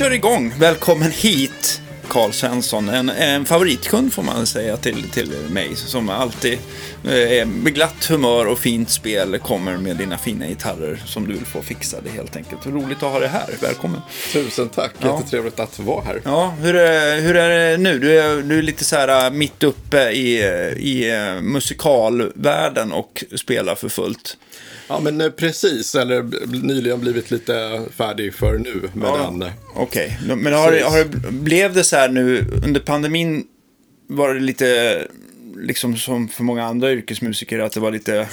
kör igång. Välkommen hit, Karl Svensson. En, en favoritkund får man säga till, till mig. Som alltid eh, med glatt humör och fint spel kommer med dina fina gitarrer som du vill få fixade helt enkelt. Roligt att ha dig här. Välkommen. Tusen tack. Ja. Jättetrevligt att vara här. Ja, hur är, hur är det nu? Du är, du är lite så här äh, mitt uppe i, i äh, musikalvärlden och spelar för fullt. Ja, men eh, precis. Eller b- nyligen blivit lite färdig för nu med Ja. den. eh, Okej, men har, har det, blev det så här nu under pandemin var det lite liksom som för många andra yrkesmusiker att det var lite,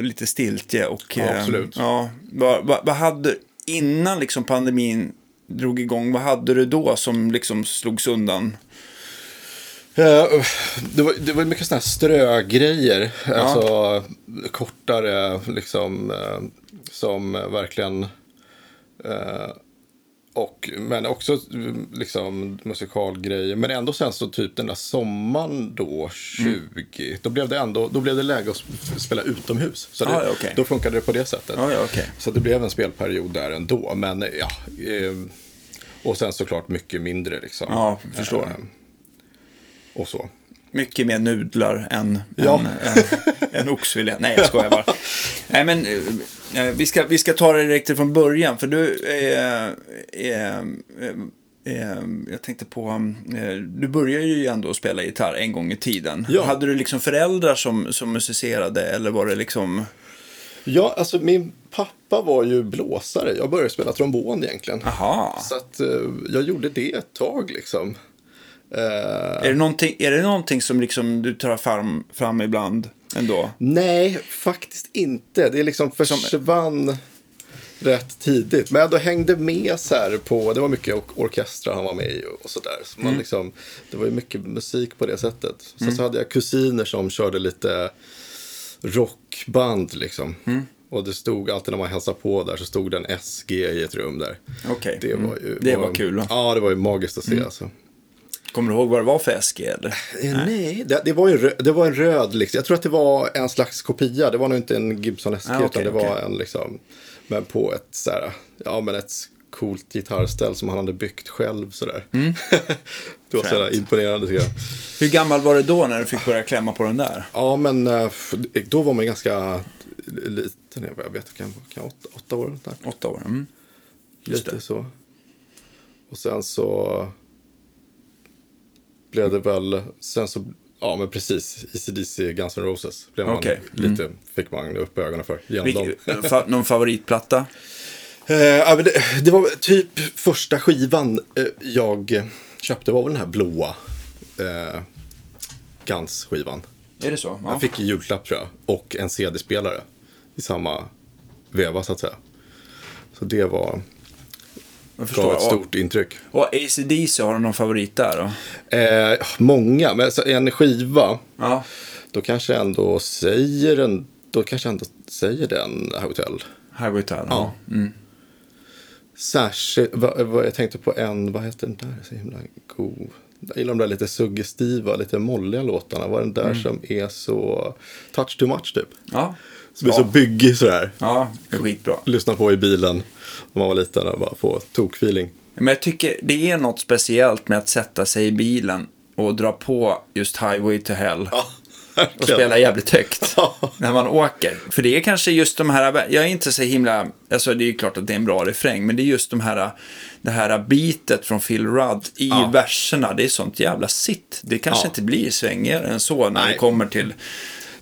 lite stiltje och Ja, eh, absolut. ja, vad, vad, vad hade innan liksom pandemin drog igång, vad hade du då som liksom slogs undan? Eh, Det var, det var mycket sådana här strögrejer. Alltså kortare liksom. eh, Som verkligen. eh, Och, men också eh, liksom musikalgrejer. Men ändå sen så typ den där sommaren då, 20. Då blev det ändå, då blev det läge att sp- spela utomhus. Så det, Ah, ja, okej. då funkade det på det sättet. Ja, ja, okej. Så det blev en spelperiod där ändå. Men ja. Eh, och sen såklart mycket mindre liksom. Ja, förstår. Eh, och så. Mycket mer nudlar än, Ja. än, än, än oxfilé. Nej, jag skojar bara. Nej, men eh, vi, ska, vi ska ta det direkt från början. För du, eh, eh, eh, jag tänkte på, eh, du började ju ändå spela gitarr en gång i tiden. Ja. Hade du liksom föräldrar som, som musicerade eller var det liksom? Ja, alltså min pappa var ju blåsare. Jag började spela trombon egentligen. Aha. Så att eh, jag gjorde det ett tag liksom. Eh, Är det någonting, är det någonting som liksom du tar fram, fram ibland ändå? nej, faktiskt inte. Det liksom försvann rätt tidigt. Men jag då hängde med så här på, det var mycket or- orkestrar han var med i och sådär. Så man liksom, det var ju mycket musik på det sättet. Sen så hade jag kusiner som körde lite rockband liksom. Och det stod alltid när man hälsade på där så stod det en SG i ett rum där. Okej. Det Mm. var ju... Det var kul, va? Ja, det var ju magiskt att se alltså. Kommer du ihåg vad det var för SG? Eller? Eh, Nej, det, det, var ju en röd, det var en röd liksom. Jag tror att det var en slags kopia. Det var nog inte en Gibson SG Ah, okej, utan det var okej. en liksom. Men på ett så här, ja men ett coolt gitarrställ som han hade byggt själv sådär. det var sådär Mm. Fränt. imponerande tycker jag. Hur gammal var du då när du fick börja klämma på den där? Ja men eh, då var man ganska liten. Jag vet, kan, kan åtta, åtta år. Där. Åtta år. Mm. Just Lite det. så. Och sen så blev det väl, sen så, ja men precis, ECDC Guns N' Roses blev man. Mm. lite, fick man upp ögonen för genom dem. Vilk, fa, någon favoritplatta? Eh, ja, det, det var typ första skivan eh, jag köpte var väl den här blåa eh, Guns-skivan. Är det så? Ja. Jag fick julklapp tror jag, och en CD-spelare i samma veva så att säga. Så det var, jag gav ett Och, stort intryck. och ACDC, har du någon favorit där då? Eh, många, men en skiva, Ja. då kanske jag ändå säger den, då kanske ändå säger den Hotel. Highway to Hell. Ja. Mm. Särskilt, vad, vad jag tänkte på en, vad heter den där, så himla god. Jag gillar de där lite suggestiva, lite molliga låtarna. Vad är den där som är så, touch too much typ. Ja. Som är Ja. så byggig sådär. Ja, skitbra. Lyssna på i bilen när man var liten och bara få tokfeeling. Men jag tycker det är något speciellt med att sätta sig i bilen och dra på just Highway to Hell. och spela jävligt högt när man åker. För det är kanske just de här, jag är inte så himla, alltså det är ju klart att det är en bra refräng, men det är just de här, det här bitet från Phil Rudd i Ja. verserna, det är sånt jävla sitt. Det kanske Ja. inte blir svängigare än så när det Nej. kommer till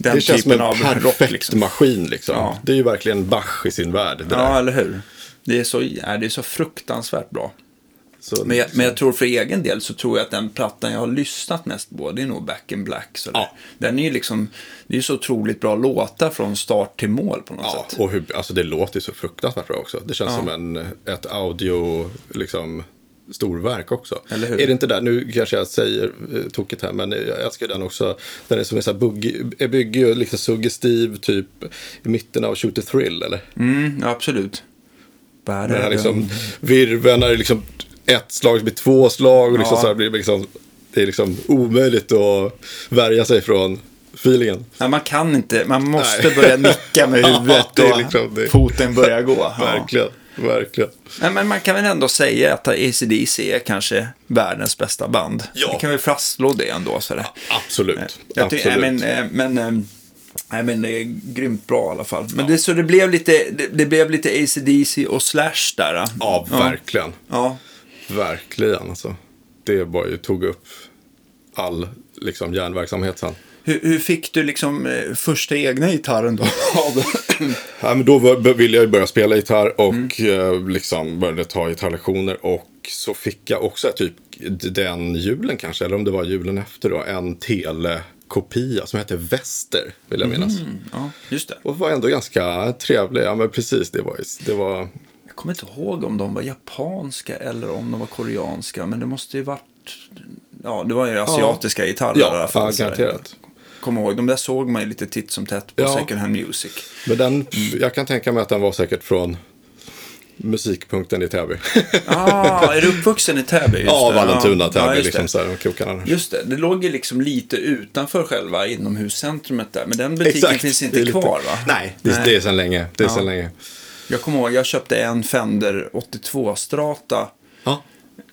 den Det känns som typen en av perfekt rock. Liksom. maskin liksom. Ja. Det är ju verkligen Bach i sin värld. Ja, där. eller hur? Det är, så, det är så fruktansvärt bra. Så, Men jag, men jag tror för egen del så tror jag att den plattan jag har lyssnat mest på, det är nog Back in Black. Så Ja. Den är ju liksom, det är så otroligt bra låtar från start till mål på något Ja, sätt. och hur, alltså det låter ju så fruktansvärt bra också. Det känns Ja. som en, ett audio, liksom, storverk också. Är det inte där, nu kanske jag säger eh, tokigt här, men jag älskar den också. Den är som en sån här bugg, bygger ju liksom suggestiv typ i mitten av Shoot the Thrill, eller? Mm, ja, absolut. Den här liksom virveln, det är liksom ett slag blir två slag och liksom Ja. så blir det liksom, det är liksom omöjligt att värja sig från feelingen. Ja, man kan inte, man måste Nej. börja nicka med Ja, huvudet det är och liksom det. foten börjar gå. Ja. Verkligen. Verkligen. Nej, men man kan väl ändå säga att ACDC är kanske världens bästa band. Ja. Vi kan väl fastslå det ändå. Sådär. Absolut. Jag tycker, Absolut. nej, men, eh, men, eh, nej, men det är grymt bra i alla fall. Men det, så det blev lite, det, det blev lite ACDC och Slash där. eh. Ja, verkligen. Ja. Verkligen alltså. Det var ju, tog upp all liksom, järnverksamhet sen. Hur, hur fick du liksom eh, första egna gitarren då? Ja, men då ville jag börja spela gitarr och Mm. eh, liksom började ta gitarrlektioner. Och så fick jag också typ den julen kanske, eller om det var julen efter då, en telekopia som hette Väster, vill jag minnas. ja, just det. Och var ändå ganska trevlig. Ja, men precis, det var, det var Jag kommer inte ihåg om de var japanska eller om de var koreanska. Men det måste ju varit... Ja, det var ju asiatiska gitarrer i alla ja, fall. ja, garanterat. Kommer ihåg, de där såg man ju lite titt som tätt på Ja. Second Hand Music. Men den, jag kan tänka mig att den var säkert från musikpunkten i Täby. Ah, är du uppvuxen i Täby? Just ja. Vallentuna, Ja, Täby, just liksom det. så här, krokarna. Just det, det låg ju liksom lite utanför själva inomhuscentrumet där. Men den butiken Exakt. finns inte lite- kvar va? Nej, det, det är sedan länge. Det är Ja. länge. Jag kommer ihåg, jag köpte en Fender 82 Strata Ja.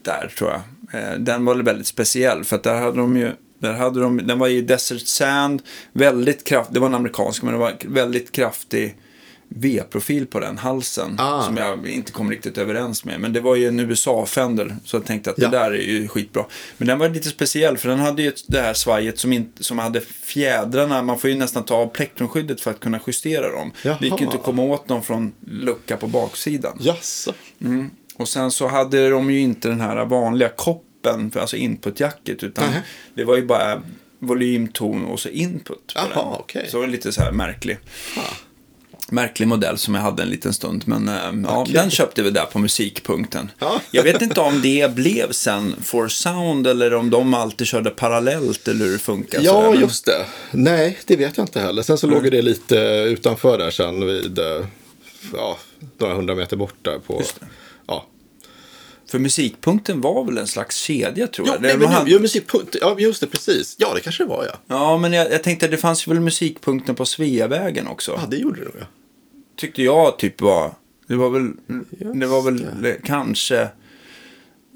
där tror jag. Eh, Den var väldigt speciell för att där hade de ju där hade de, den var i Desert Sand, väldigt kraftig, det var en amerikansk, men det var väldigt kraftig V-profil på den halsen. Ah. Som jag inte kom riktigt överens med. Men det var ju en USA-Fender, så jag tänkte att Ja. det där är ju skitbra. Men den var lite speciell, för den hade ju det här svajet som, inte, som hade fjädrarna. Man får ju nästan ta av plektrumskyddet för att kunna justera dem. Jaha. Det gick ju inte att komma åt dem från lucka på baksidan. Mm. Och sen så hade de ju inte den här vanliga koppen, för- alltså inputjacket, utan Nähä. det var ju bara volym, ton och så input. På Jaha, den. okej. Så det var lite så här märklig. Ah. Märklig modell som jag hade en liten stund. Men eh, ja, den köpte vi där på musikpunkten. Ja. Jag vet inte om det blev sen For Sound eller om de alltid körde parallellt eller hur det funkar. Ja, sådär. Men- just det. Nej, det vet jag inte heller. Sen så låg ju det lite utanför där sen vid, eh, ja, några hundra meter bort där på. För musikpunkten var väl en slags kedja tror Jo, jag. nej, Det men, ju, ju, musikpunkt, ja, just det, precis. Ja, det kanske det var, ja. Ja, men jag, jag tänkte att det fanns ju väl musikpunkten på Sveavägen också. Ja, det gjorde det nog, ja. tyckte jag typ var, det var väl, det var väl eh, kanske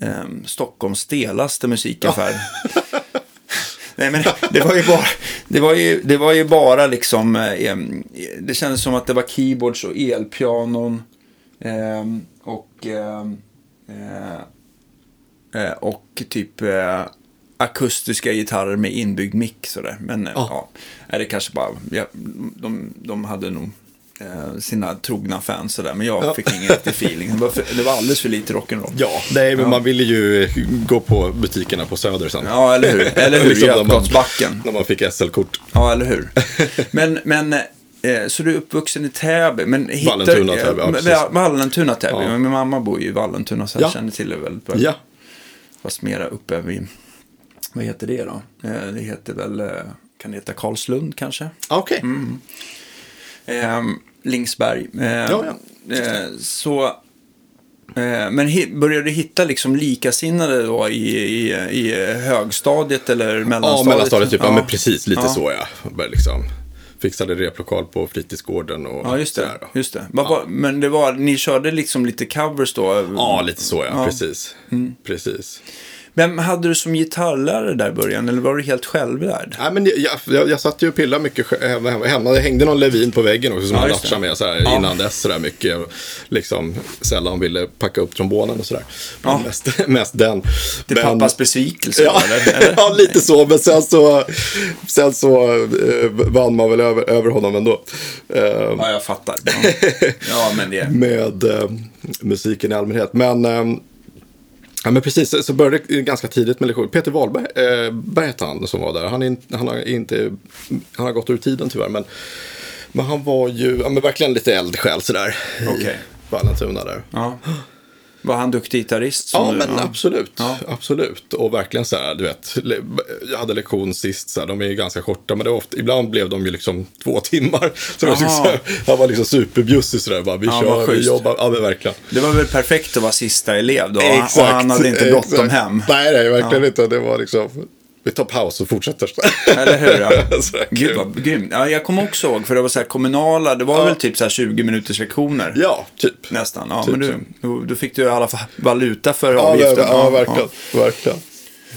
ehm, Stockholms stelaste musikaffär. Nej men det var ju bara, det var ju, det var ju bara liksom, eh, det kändes som att det var keyboards och elpianon. ehm, och, ehm, eh, eh, och typ eh, akustiska gitarrer med inbyggd mick sådär. Men eh, Ja. ja, är det kanske bara, ja, de, de hade nog eh, sina trogna fans sådär. Men jag Ja. fick ingen riktig feeling. Det var, för, det var alldeles för lite rock'n'roll. Ja, nej, men man ville ju gå på butikerna på Söder sen. Ja, eller hur? Eller hur? Liksom Götgatsbacken. När man fick SL-kort. Ja, eller hur? Men, men eh, så du är uppvuxen i Täby. Men hittar, Vallentuna, Täby, ja, eh, precis. Vallentuna, Täby. Ja. Men min mamma bor ju i Vallentuna, så jag Ja. känner till det väldigt bra. Ja, Fast mera uppe vid, vad heter det då? Eh, det heter väl, eh, kan det heta Karlslund kanske? Ah, okej. Mm. Eh, Lingsberg. Eh, Ja, ja. Eh, så, eh, men började du hitta liksom likasinnade då i, i, i högstadiet eller Ja, mellanstadiet? mellanstadiet typ. Ja, men precis. Lite Ja. så, ja. Liksom fixade replokal på fritidsgården och Ja, just det. sådär. Just det. Var, men det var, ni körde liksom lite covers då? Ja, lite så, ja. Ja. Mm. Precis. Vem hade du som gitarrlärare där i början? Eller var du helt självlärd? Nej, men jag, jag, jag satt ju och pillade mycket hemma. hemma-. Det hängde någon Levin på väggen också som Ja, jag latchade med så här, Ja. innan dess. Så där mycket. Liksom sällan ville packa upp trombonen och sådär. Men Ja. Mest, mest den. Till Men- pappas besvikelse? Ja, eller? eller? ja, lite så. Men sen så, sen så eh, vann man väl över, över honom ändå. Eh, Ja, jag fattar. Ja, ja men det... med eh, musiken i allmänhet. Men, eh, ja, men precis, så började det ganska tidigt med lektion. Peter Wahlberg eh, han som var där. Han, in, han, har inte, han har gått ur tiden tyvärr. Men, men han var ju ja, men verkligen lite eldsjäl sådär. Okej. I Vallentuna där. Ja. Var han duktig gitarrist? Ja, du- men absolut. Ja. Absolut. Och verkligen så här, du vet. Jag hade lektion sist, så här, de är ju ganska korta, men det var ofta, ibland blev de ju liksom två timmar. Så så Jaha. här, jag var liksom superbjussig sådär, bara vi Ja, kör, vi jobbar. Ja, men verkligen. Det var väl perfekt att vara sista elev då? och han hade inte bråttom exakt. hem? Nej, nej, verkligen Ja. inte. Det var liksom, vi tar paus och fortsätter. Eller hur? Ja. Gud vad grymt. Ja, jag kommer också ihåg, för det var så här kommunala, det var väl typ så här 20 minuters lektioner. Ja, typ. Nästan. Ja, Typ men du, då, fick du i alla fall valuta för Ja, avgiften. ver- ja, verkligen. verkligen.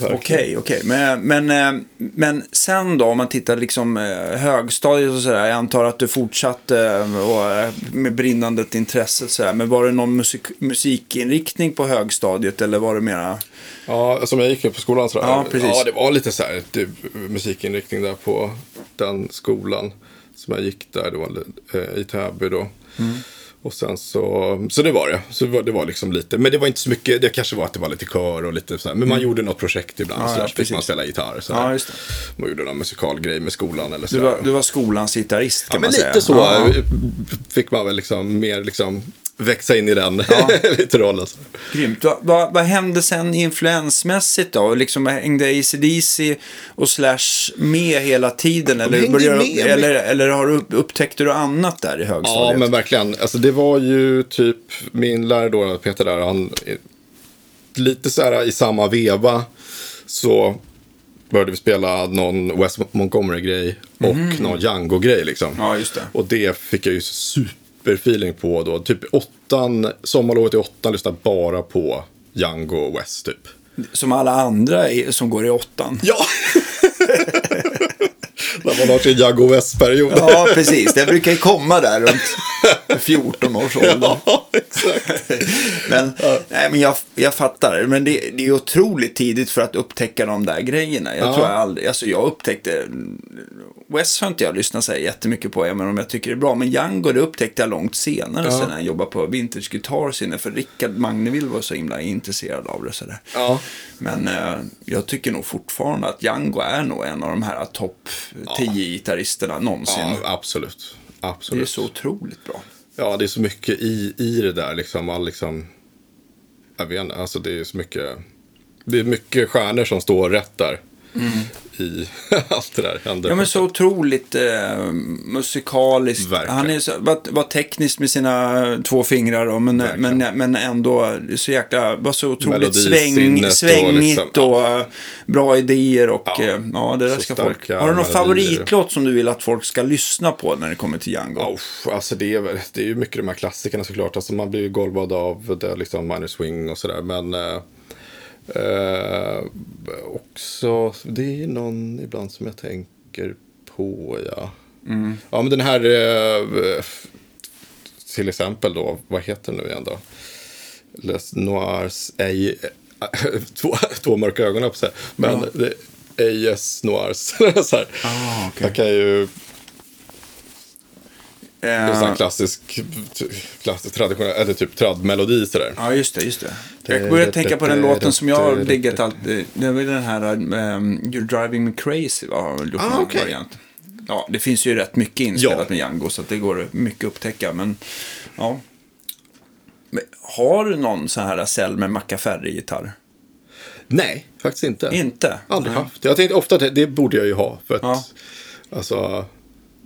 Okej, okej. Men, men, eh, men sen då, om man tittar liksom eh, högstadiet och sådär. Jag antar att du fortsatte eh, och, med brinnandet intresse sådär. Men var det någon musik, musikinriktning på högstadiet eller var det mera? Ja, som jag gick på skolan sådär. Ja, precis. Ja, det var lite så här typ, musikinriktning där på den skolan som jag gick där. Det var eh, i Täby då. Mm. Och sen så, så det var det. Så det var, det var liksom lite, men det var inte så mycket, det kanske var att det var lite kör och lite så här, men man gjorde något projekt ibland. Mm. Ja, så ja, fick precis. man spela gitarr. Så Ja, just det. Man gjorde någon musikalgrej med skolan eller så Du var, du var skolans gitarrist kan Ja, men man säga. lite så Ja, ja. fick man väl liksom mer liksom växa in i den lite rollen. Grymt. Vad, vad, vad hände sen influensmässigt då? Liksom hängde ACDC och Slash med hela tiden? Eller, började, med, eller, eller har du upp, upptäckte du annat där i Ja, högstadiet? men verkligen. Alltså, det var ju typ min lärare då, Peter där, han lite så här i samma veva så började vi spela någon Wes Montgomery-grej och någon Django-grej liksom. Mm. Ja, just det. Och det fick jag ju superfeeling på då. Typ åttan, sommarlovet i åttan lyssnade bara på Django West typ. Som alla andra i, som går i åttan. Ja! När man har sin Django West-period. Ja, precis. Det brukar ju komma där runt 14 års ålder. Ja, exakt. Men, nej, men jag, jag fattar. Men det, det är otroligt tidigt för att upptäcka de där grejerna. Jag Ja. tror jag aldrig, alltså jag upptäckte, West har inte jag lyssnat så här jättemycket på, även om jag tycker det är bra. Men Django, det upptäckte jag långt senare, Ja. sen jag jobbade på Vintage Guitars inne. För Rickard Magneville var så himla intresserad av det. Så där. Ja. Men eh, jag tycker nog fortfarande att Django är nog en av de här topp 10 gitarristerna någonsin. ja, absolut. det är Absolut. så otroligt bra. Ja, det är så mycket i, i det där liksom. All, liksom jag vet inte, alltså det är så mycket. Det är mycket stjärnor som står rätt där. I allt det där. Mm. Ja, men så otroligt eh, musikaliskt. Verkligen. Han är så, var, var teknisk med sina två fingrar, då, men, Verkligen. men, men ändå så jäkla, var så otroligt sväng, och svängigt och, liksom, eh, bra idéer och ja, Ja, eh, ja det där ska folk. Har du någon favoritlåt som du vill att folk ska lyssna på när det kommer till Django? Ja, uff, alltså det är, det är ju mycket de här klassikerna såklart. Alltså man blir ju golvad av det, liksom minor swing och sådär. Men eh, eh, också, det är någon ibland som jag tänker på, ja. Ja, men den här, eh, till exempel då, vad heter den nu igen då? Les Noirs, ej, två, två mörka ögon upp sig. Men Ja. det AS Noirs. så här. Ah, okej. Jag kan ju det är en Eh, klassisk, klassisk traditionell, eller typ tradmelodi sådär. Ja, just det, just det. Jag började tänka på den låten som jag har diggat alltid. Det var den här um, You're driving me crazy, va? gjort Ah, variant. Ja, det finns ju rätt mycket inspelat Ja. med Django, så det går mycket att upptäcka. Men, ja. Men, har du någon sån här Selmer Machiavelli-gitarr? Nej, faktiskt inte. Inte? Aldrig Nej. haft. Jag tänkte ofta att det, det borde jag ju ha. För att, Ja. alltså,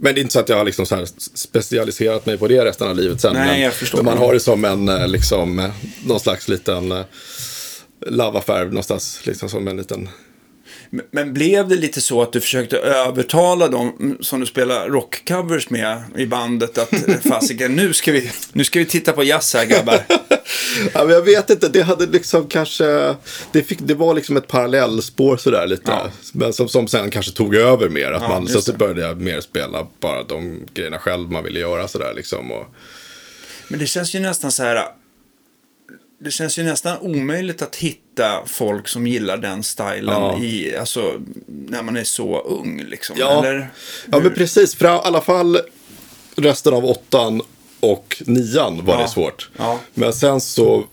men det är inte så att jag har liksom så här specialiserat mig på det resten av livet sen. Nej, men, jag förstår. men man har det som en, eh, liksom, eh, någon slags liten eh, lavaffär någonstans. Liksom som en liten... Men- blev det lite så att du försökte övertala dem som du spelar rockcovers med i bandet att eh, fasiken, nu ska vi, nu ska vi titta på jazz här grabbar. Ja, men jag vet inte, det hade liksom kanske, det, fick, det var liksom ett parallellspår sådär lite. Ja. Men som, som sen kanske tog över mer. Att Ja, man, så, så började jag mer spela bara de grejerna själv man ville göra sådär liksom. Och, Men det känns ju nästan så här. Det känns ju nästan omöjligt att hitta folk som gillar den stilen Ja. i, alltså, när man är så ung. Liksom. Ja. Eller, ja men precis, för i alla fall resten av åttan och nian var Ja. det svårt. Ja. Men sen så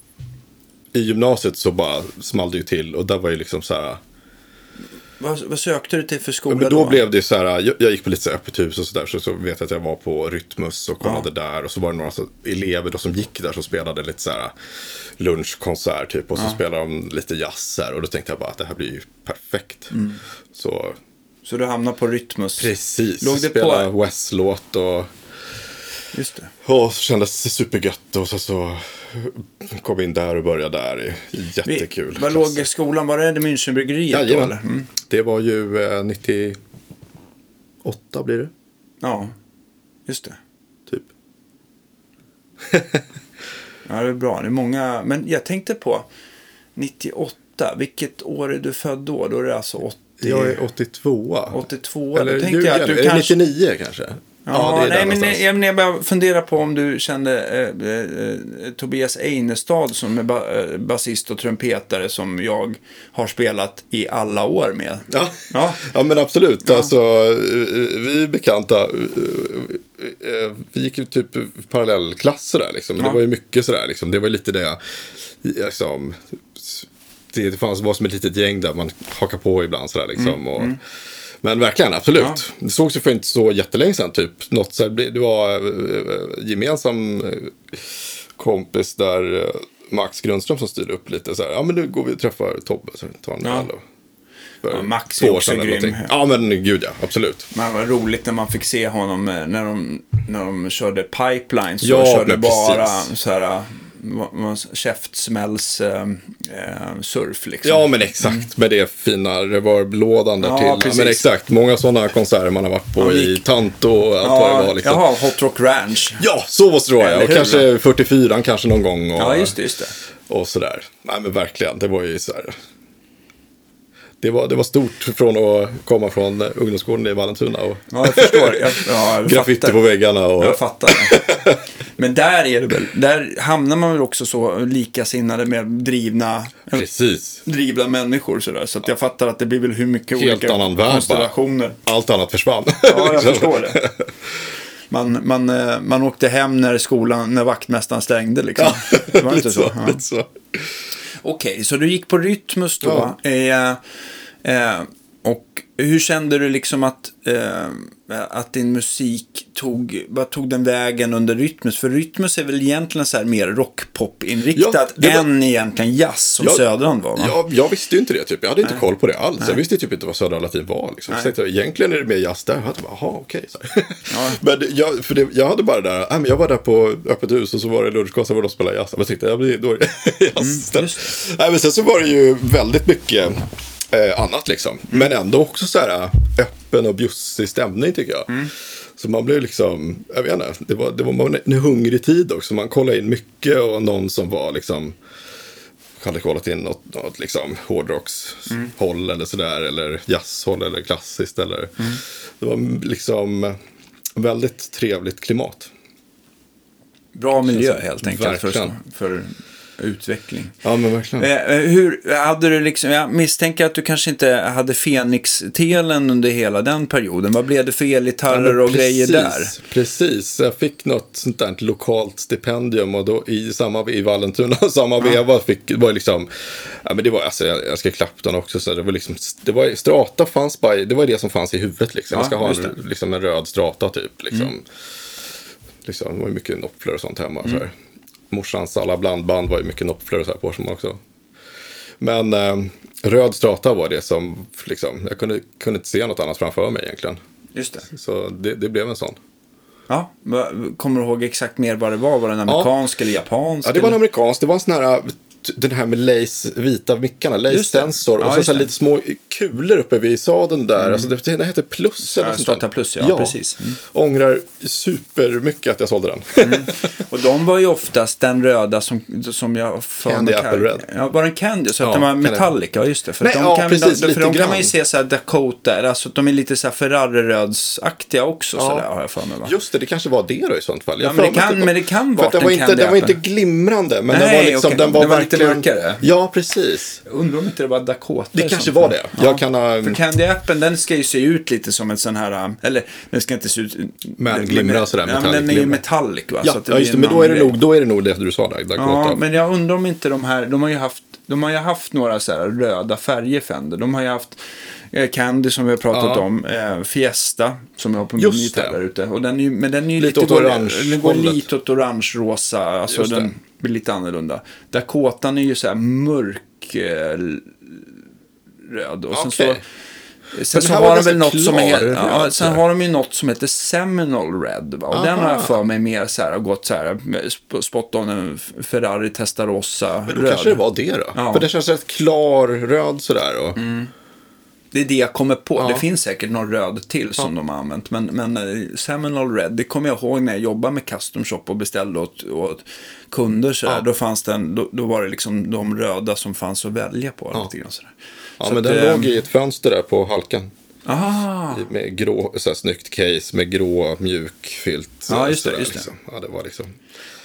i gymnasiet så bara small det ju till och där var ju liksom så här. Vad, vad sökte du till för skola Men då blev det så här, jag, jag gick på lite så öppet hus och sådär, så, så vet jag att jag var på Rytmus och kollade där. Och så var det några så, elever då som gick där som spelade lite så här lunchkonsert typ. Och så spelade de lite jazz här. Och då tänkte jag bara att det här blir ju perfekt. Så Så du hamnade på Rytmus. precis, Låg det spela på- West-låt och... just det. Och så kändes det supergött och så, så kom in där och började där. Jättekul. Var låg skolan? Var det Münchenbryggeriet. Eller? Mm. Det var ju eh, 98 blir det, Ja, just det. typ. Ja, det är bra. Det är många. Men jag tänkte på 98. Vilket år är du född då? Då är det alltså 80... Jag är 82 82. Eller Då tänkte jag att du kanske... 99 kanske? Ja, nej, men någonstans. jag, jag bara funderar på om du kände eh, eh, eh, Tobias Einestad som är ba, eh, basist och trumpetare som jag har spelat i alla år med. Ja. Ja. Ja, men absolut. Alltså, eh, vi är bekanta. eh, Vi gick ju typ parallellklasser där. Liksom. Ja. Det var ju mycket sådär. Liksom. Det var lite det. Liksom, det fanns, var som ett litet gäng där man hakar på ibland. Sådär, liksom. och, Men verkligen, absolut. Ja. Det sågs ju för inte så jättelänge sedan. Typ. Något, så här, det var eh, gemensam eh, kompis där. eh, Max Grundström som styrde upp lite så här. Ja men nu går vi och träffar Tobbe. Så tar han en Ja. Ja, Max är också grym. Ja men gud ja, absolut. Men var roligt när man fick se honom eh, när de, när de körde pipeline. Så Ja, körde bara precis. så här eh, vad- vad- käftsmälls eh, eh, surf liksom. Ja men exakt med det fina reverblådan där Ja, till. Ja, precis. men exakt, många sådana konserter man har varit på Ja, i Tanto och allt vad det var. Liksom. Jaha, Hot Rock Ranch. Ja, så måste det vara ja. Och hur? kanske 44 kanske någon gång. Och, Ja, just det, just det. och sådär. Nej men verkligen, det var ju så här. Det var, det var stort från att komma från ungdomsgården i Vallentuna och Ja, jag förstår. Jag, ja, jag graffiti fattar. på väggarna. Och, Jag fattar. Men där är det väl, där hamnar man väl också så likasinnade med drivna, Precis. drivna människor sådär. Så att jag fattar att det blir väl hur mycket Helt olika annan värld bara. konstellationer. Allt annat försvann. Ja, jag förstår det. Man, man, eh, man åkte hem när skolan, när vaktmästaren stängde liksom. Det var inte lite så? Ja. så. Okej, så du gick på Rytmus då. Eh, eh, och hur kände du liksom att, eh, att din musik tog, vad tog den vägen under Rytmus? För Rytmus är väl egentligen så här mer rockpop-inriktat Ja, det var- än egentligen jazz som Ja, Södran var va? Ja, jag visste ju inte det. Typ. Jag hade inte koll på det alls. Jag visste typ inte vad Södra Latin var. Liksom. Så tänkte jag, egentligen är det mer jazz där. Jag bara, jaha, okej. så här. men jag, för det, jag hade bara där, nej, men jag var där på öppet hus och så var det lunchkassa var de spelade jazz. Jag tänkte, jag blir då är det jazz istället. nej, men sen så var det ju väldigt mycket eh, annat liksom. Men ändå också så här äh, öppen och bjussig stämning tycker jag. Så man blev liksom, jag vet inte, det var, det var en hungrig tid också. Man kollade in mycket och någon som var liksom hade kollat in något, något liksom hårdrockshåll eller sådär. Eller jazzhåll eller klassiskt. Eller, Det var liksom väldigt trevligt klimat. Bra miljö helt enkelt för, Verkligen. för utveckling. Ja men verkligen. Eh, eh, hur hade du liksom, jag misstänker att du kanske inte hade Fenix-telen under hela den perioden. Vad blev det för elgitarrer Ja, och grejer där? Precis, jag fick något sånt där lokalt stipendium och då i samma i Vallentuna, samma veva fick, var liksom, ja men det var, alltså jag, jag ska Clapton också så det var liksom, det var, strata fanns bara, det var det som fanns i huvudet liksom. Ja, jag ska ha en, liksom en röd strata typ liksom. liksom det var mycket noppler och sånt hemma så här. Morsans alla blandband var ju mycket noppler och så här på som också. Men eh, röd strata var det som, liksom, jag kunde, kunde inte se något annat framför mig egentligen. Just det. Så det, det blev en sån. Ja, kommer du ihåg exakt mer vad det var? Var det en amerikansk eller japansk? Ja, det var en amerikansk. Det var en sån här, den här med lace, vita mickarna, lace det. sensor. Ja, och så, så det. lite små kulor uppe vid sadeln där. Alltså det, den hette Plus eller Ja, Strata. Plus, ja, precis. Mm. Ångrar supermycket att jag sålde den. Och de var ju oftast den röda som, som jag Candy Apple Red. Ja, var den Candy? Så att Ja, de var Candy. metallic, ja just det. För Nej, de ja, kan, precis, de, för de kan man ju se så här Dakota, alltså att de är lite så här Ferrari-rödsaktiga också Ja. sådär har jag för mig va? Just det, det kanske var det då i sånt fall. Jag Ja, men det att kan- var- men det kan vara att den att var den inte, Candy Den var inte Apple. glimrande, men den Nej, var liksom, den var Den var verkligen... mörkare. Ja, precis. Jag undrar om inte det var Dakota. Det kanske var det. Jag kan ha- För Candy Appen, den ska ju se ut lite som en sån här, eller den ska inte se ut... Men glimra sådär, Ja, men den är ju metallic va? Ja, ja, just det. Men en då är det, nog, då är det nog det du sa där, Dakota. Ja, men jag undrar om inte de här, de har ju haft, de har ju haft några så här röda färger Fender. De har ju haft eh, Candy som vi har pratat Ja. om, eh, Fiesta som jag har på min gitarr där ute. Och den är men den är ju Lite lite, åt orange den går lite åt orange-rosa, alltså den blir lite annorlunda. Dakotan är ju så här mörk eh, röd. Och sen så, Okej. Sen så har de väl något som är, ja, sen har de ju något som heter Seminole Red. Va? Och den har jag för mig mer så här, gått så här, spot on en Ferrari Testarossa Men då röd. kanske det var det då. Ja. För det känns rätt klar röd sådär. Och... Det är det jag kommer på. Ja. Det finns säkert någon röd till som de har använt. Men, men eh, Seminole Red, det kommer jag ihåg när jag jobbade med Custom Shop och beställde åt, åt kunder. Så Ja. Då, fanns det en, då, då var det liksom de röda som fanns att välja på. Ja. Lite grann sådär. Ja, Så men att, den eh, låg i ett fönster där på halkan. Aha, Med grå, så här, snyggt case med grå mjuk filt. så- Ja, just det, sådär, just det. Liksom. Ja, det var liksom.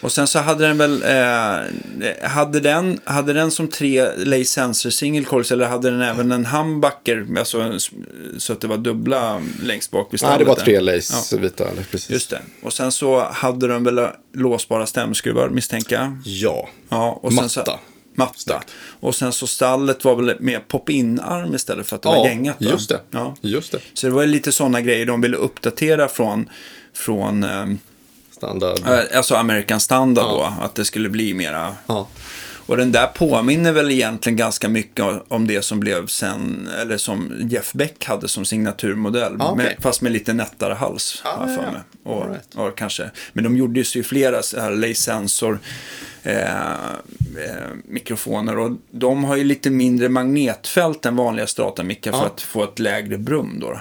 Och sen så hade den väl, eh, hade, den, hade den som tre Lay Sensor single coils eller hade den även en humbucker, alltså, så att det var dubbla längst bak vid Nej, stallet det var där? tre lace vita. Eller, precis. Just det. Och sen så hade de väl låsbara stämskruvar misstänker jag. Ja. Ja, och sen Så, Matta. Och sen så stallet var väl med pop-in-arm istället för att det var Ja, gängat. va? just det. Ja. Just det. Så det var lite sådana grejer de ville uppdatera från, från eh, Standard. alltså American Standard Ja. då. Att det skulle bli mera Ja. och den där påminner väl egentligen ganska mycket om det som blev sen, eller som Jeff Beck hade som signaturmodell. Ah, okej. med, fast med lite nättare hals, Ah, för mig. Och, right. och kanske, men de gjorde ju flera så här Lay Sensor eh, eh, mikrofoner och de har ju lite mindre magnetfält än vanliga Strata-mickar för Ja. att få ett lägre brum då.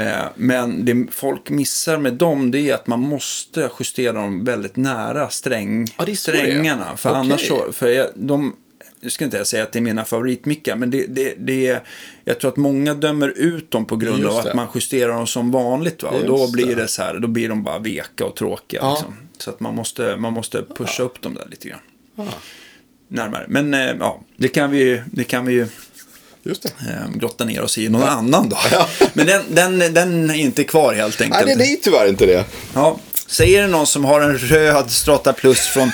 Eh, men det folk missar med dem det är att man måste justera dem väldigt nära sträng, Ja, strängarna. För Okej. annars så, för jag, de, nu ska inte jag säga att det är mina favoritmickar, men det, det, det är, jag tror att många dömer ut dem på grund av att man justerar dem som vanligt. Va? Och då blir det. det så här, då blir de bara veka och tråkiga. Ja. Liksom. Så att man måste, man måste pusha upp dem där lite grann. Ah, Närmare. Men eh, ja, det kan vi ju, det kan vi ju just det. eh, grotta ner oss i någon annan dag. Men den, den, den är inte kvar helt enkelt. Nej, det är tyvärr inte det. Ja, säger det någon som har en röd Strata Plus från,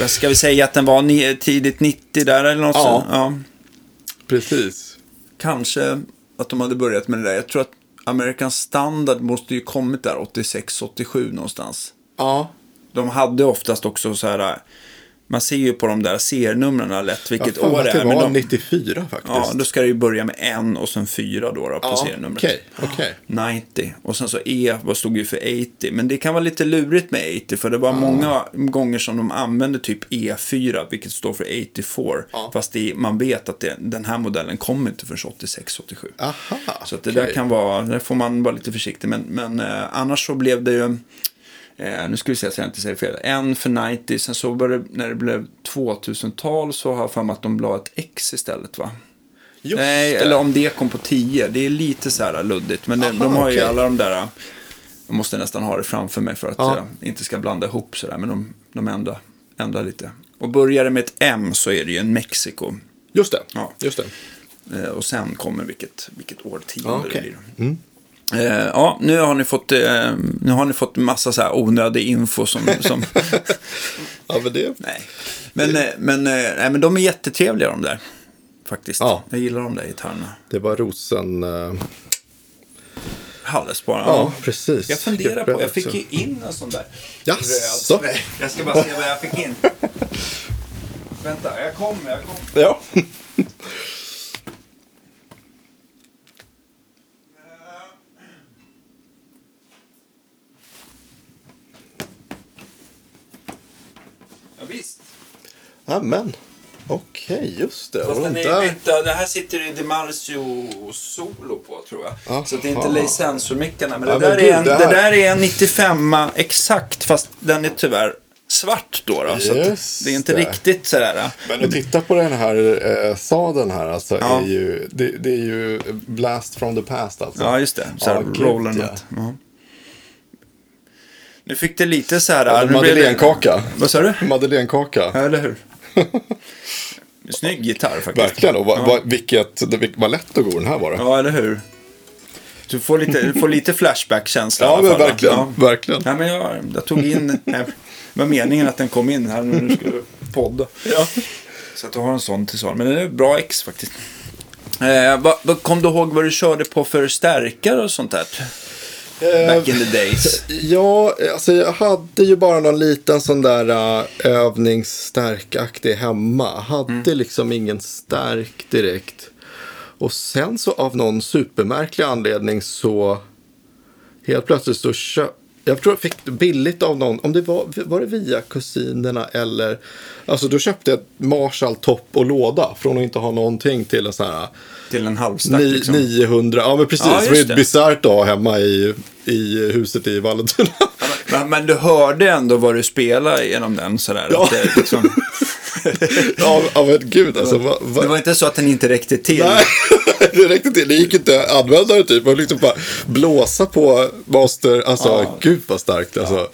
vad ska vi säga att den var tidigt 90 där eller något Ja. Ja. Precis. Kanske att de hade börjat med det där. Jag tror att American Standard måste ju kommit där 86-87 någonstans. Ja. De hade oftast också så här, man ser ju på de där serienumren lätt vilket mig år det att det är. Men var de, 94 faktiskt. ja, då ska det ju börja med en och sen fyra då, då på Ja, serienumret. Okej, okej. 90 och sen så E vad stod ju för 80. Men det kan vara lite lurigt med 80 för det var många gånger som de använde typ E4 vilket står för 84. Ja. Fast det, man vet att det, den här modellen kommer inte förrän 86-87. Aha, Så det okej. där kan vara, där får man vara lite försiktig. Men, men eh, annars så blev det ju, eh, nu ska vi se så jag inte säger fel, en för 90, sen så det, när det blev 2000-tal så har jag för mig att de la ett X istället va? Just Nej, det. eller om det kom på 10. Det är lite så här luddigt. Men det, Aha, de har ju okej. alla de där. Jag måste nästan ha det framför mig för att Ja. jag inte ska blanda ihop sådär. Men de, de ändrar, ändrar lite. Och börjar det med ett M så är det ju en Mexiko. Just det. Ja. Just det. Eh, och sen kommer vilket, vilket årtionde Ja, det okej. blir. Mm. Eh, ja, nu har ni fått, eh, nu har ni fått massa så här onödig info som... som Ja, men det... nej. Men, eh, men, eh, nej, men de är jättetrevliga de där. Faktiskt. Ja. Jag gillar de där gitarrerna. Det var rosen... Uh... Halles bara. Ja, precis. Jag funderar på, jag fick ju in en sån där Jaså? röd. Jag ska bara se vad jag fick in. Vänta, jag kommer, jag kommer. Ja. Ja, visst. Amen. Okej, just det. Fast den är bytta, det här sitter det Demarcio Solo på tror jag. Aha. Så det är inte Lay Sensor-mickarna. Men, Ja, det, men där är en, det det, här- där är en 95 exakt, fast den är tyvärr svart då. då så det är inte det. riktigt sådär. Men att titta på den här eh, sadeln här alltså Ja. är ju, det, det är ju blast from the past alltså. Ja, just det. Så här Ja, gud, rollen. ja. att- Ja. Nu fick det lite så här... Ja, det- Madeleinekaka. Vad sa du? Madeleinekaka. Ja, eller hur? Snygg gitarr faktiskt. Verkligen. Och vad, Ja. vad, vilket, det, vad lätt att gå den här var det. Ja, eller hur? Du får lite, du får lite flashback-känsla Ja, men verkligen. Ja. Verkligen. Ja, men jag, jag tog in... Nej, det var meningen att den kom in här när du skulle podda. Ja. Så att du har en sån till sal. Men den är bra ex faktiskt. Eh, vad, vad, kom du ihåg vad du körde på för stärkare och sånt där? Back in the days. Ja, alltså jag hade ju bara någon liten sån där uh, övningsstärkaktig hemma. Hade Mm. liksom ingen stärk direkt. Och sen så av någon supermärklig anledning så helt plötsligt så köpte jag tror jag fick billigt av någon, om det var, var det via kusinerna eller, alltså då köpte jag Marshall topp och låda från att inte ha någonting till en sån här till en halvstack. Ni, liksom. 900, ja men precis. Ja, det var ett bisarrt dag hemma i, i huset i Vallentuna. Men, men, du hörde ändå vad du spelade genom den sådär? Ja. Det, liksom... ja, ja, men gud alltså. Va, va... Det var inte så att den inte räckte till? Nej, det räckte till. Det gick inte att använda det typ. Man liksom bara blåsa på master. Alltså, ja. gud vad starkt alltså. Ja.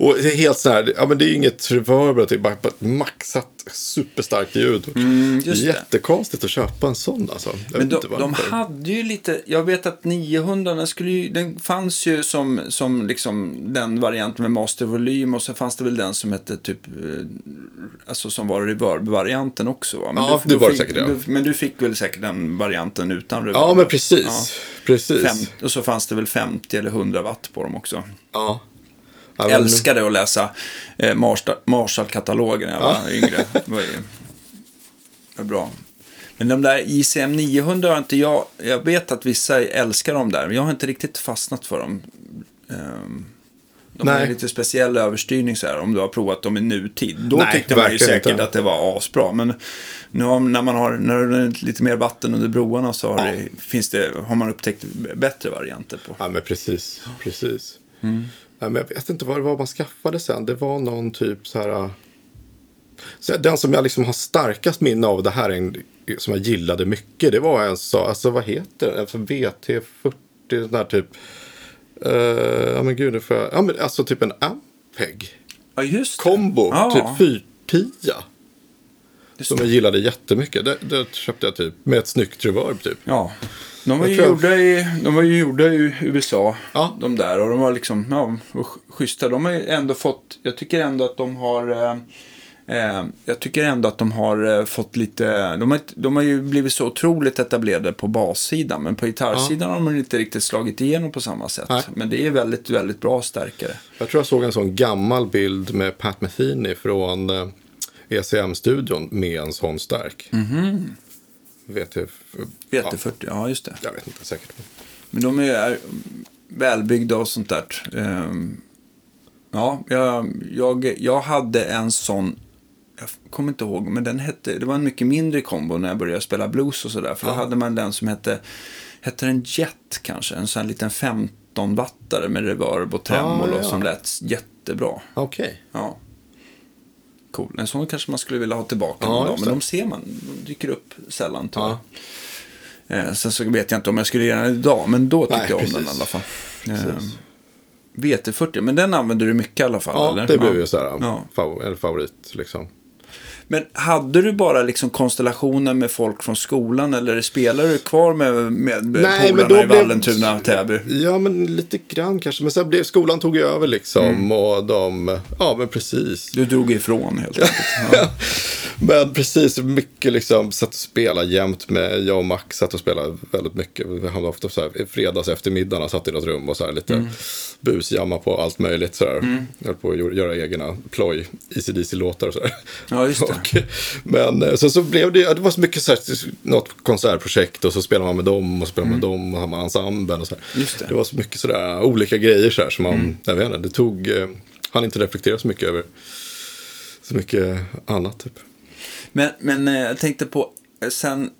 Och det är helt så här, ja men det är inget reverb, det är bara ett maxat superstarkt ljud. Mm, Jättekonstigt att köpa en sån alltså. Jag men de, de hade ju lite, jag vet att 900 den, skulle ju, den fanns ju som, som liksom den varianten med mastervolym och så fanns det väl den som hette typ, eh, alltså som var reverb-varianten också va? Men ja, du, det var det säkert ja. Du, men du fick väl säkert den varianten utan reverb? Ja, men precis. Ja. precis. Fem, och så fanns det väl 50 eller 100 watt på dem också. Ja. Jag älskade att läsa eh, Marshall-katalogen när jag var ja. yngre. Det var, ju, var bra. Men de där ICM 900 har inte jag, jag vet att vissa älskar dem där, men jag har inte riktigt fastnat för dem. Um, de Nej. har lite speciell överstyrning så här, om du har provat dem i nutid. Då Nej, tyckte man ju säkert inte. att det var asbra. Men nu har, när man har när det är lite mer vatten under broarna så har, ja. det, finns det, har man upptäckt bättre varianter på. Ja, men precis. precis. Mm. Nej, men jag vet inte vad det var man skaffade sen. Det var någon typ så här. Äh, så den som jag liksom har starkast minne av det här en, som jag gillade mycket. Det var en så, alltså vad heter den? Alltså VT40, sån här typ. Uh, ja men gud, nu får jag, ja men alltså typ en Ampeg. Ja just det. Kombo, ja. typ 410. Som jag gillade jättemycket. Det, det köpte jag typ med ett snyggt reverb typ. Ja. De var, ju gjorda i, de var ju gjorda i USA, ja. de där. Och de var liksom, ja, schyssta. De har ju ändå fått, jag tycker ändå att de har, eh, eh jag tycker ändå att de har eh, fått lite, de har, de har ju blivit så otroligt etablerade på bassidan. Men på gitarrsidan ja. har de inte riktigt slagit igenom på samma sätt. Nej. Men det är väldigt, väldigt bra stärkare. Jag tror jag såg en sån gammal bild med Pat Metheny från eh, ECM-studion med en sån stärk. Mm -hmm. VT, VT40, ja. ja just det. Jag vet inte säkert. Men de är välbyggda och sånt där. Ehm, ja, jag, jag, jag hade en sån, jag kommer inte ihåg, men den hette, det var en mycket mindre kombo när jag började spela blues och sådär. För ja. då hade man den som hette, hette den Jet kanske, en sån här liten 15-wattare med reverb och tremolo ja, ja. som lät jättebra. Okej. Okay. Ja cool. En sån kanske man skulle vilja ha tillbaka ja, någon dag, men de ser man, de dyker upp sällan tyvärr. Ja. Eh, sen så vet jag inte om jag skulle göra den idag, men då tyckte jag om precis. den i alla fall. Eh, VT40, men den använder du mycket i alla fall? Ja, eller? det blir ju så här, ja. favorit liksom. Men hade du bara liksom konstellationen med folk från skolan eller spelar du kvar med, med Nej, polarna i Vallentuna, och Täby? Ja, men lite grann kanske. Men sen blev skolan tog över liksom mm. och de, ja men precis. Du drog ifrån helt enkelt. Ja. men precis, mycket liksom satt och spela jämt med, jag och Max satt och spelade väldigt mycket. Vi hamnade ofta så här, fredags eftermiddagarna satt i något rum och så här lite mm. busjamma på allt möjligt så här. Mm. Jag höll på att göra egna ploj, ECDC-låtar och så här. Ja, just det. Och, men eh, så, så blev det, det var så mycket så här, något konsertprojekt och så spelar man med dem och så spelar man med mm. dem och har man ensemblen och så det. det. var så mycket sådär olika grejer så här som man, mm. jag vet inte, det tog, eh, han inte reflektera så mycket över så mycket annat typ. Men, men eh, jag tänkte på, sen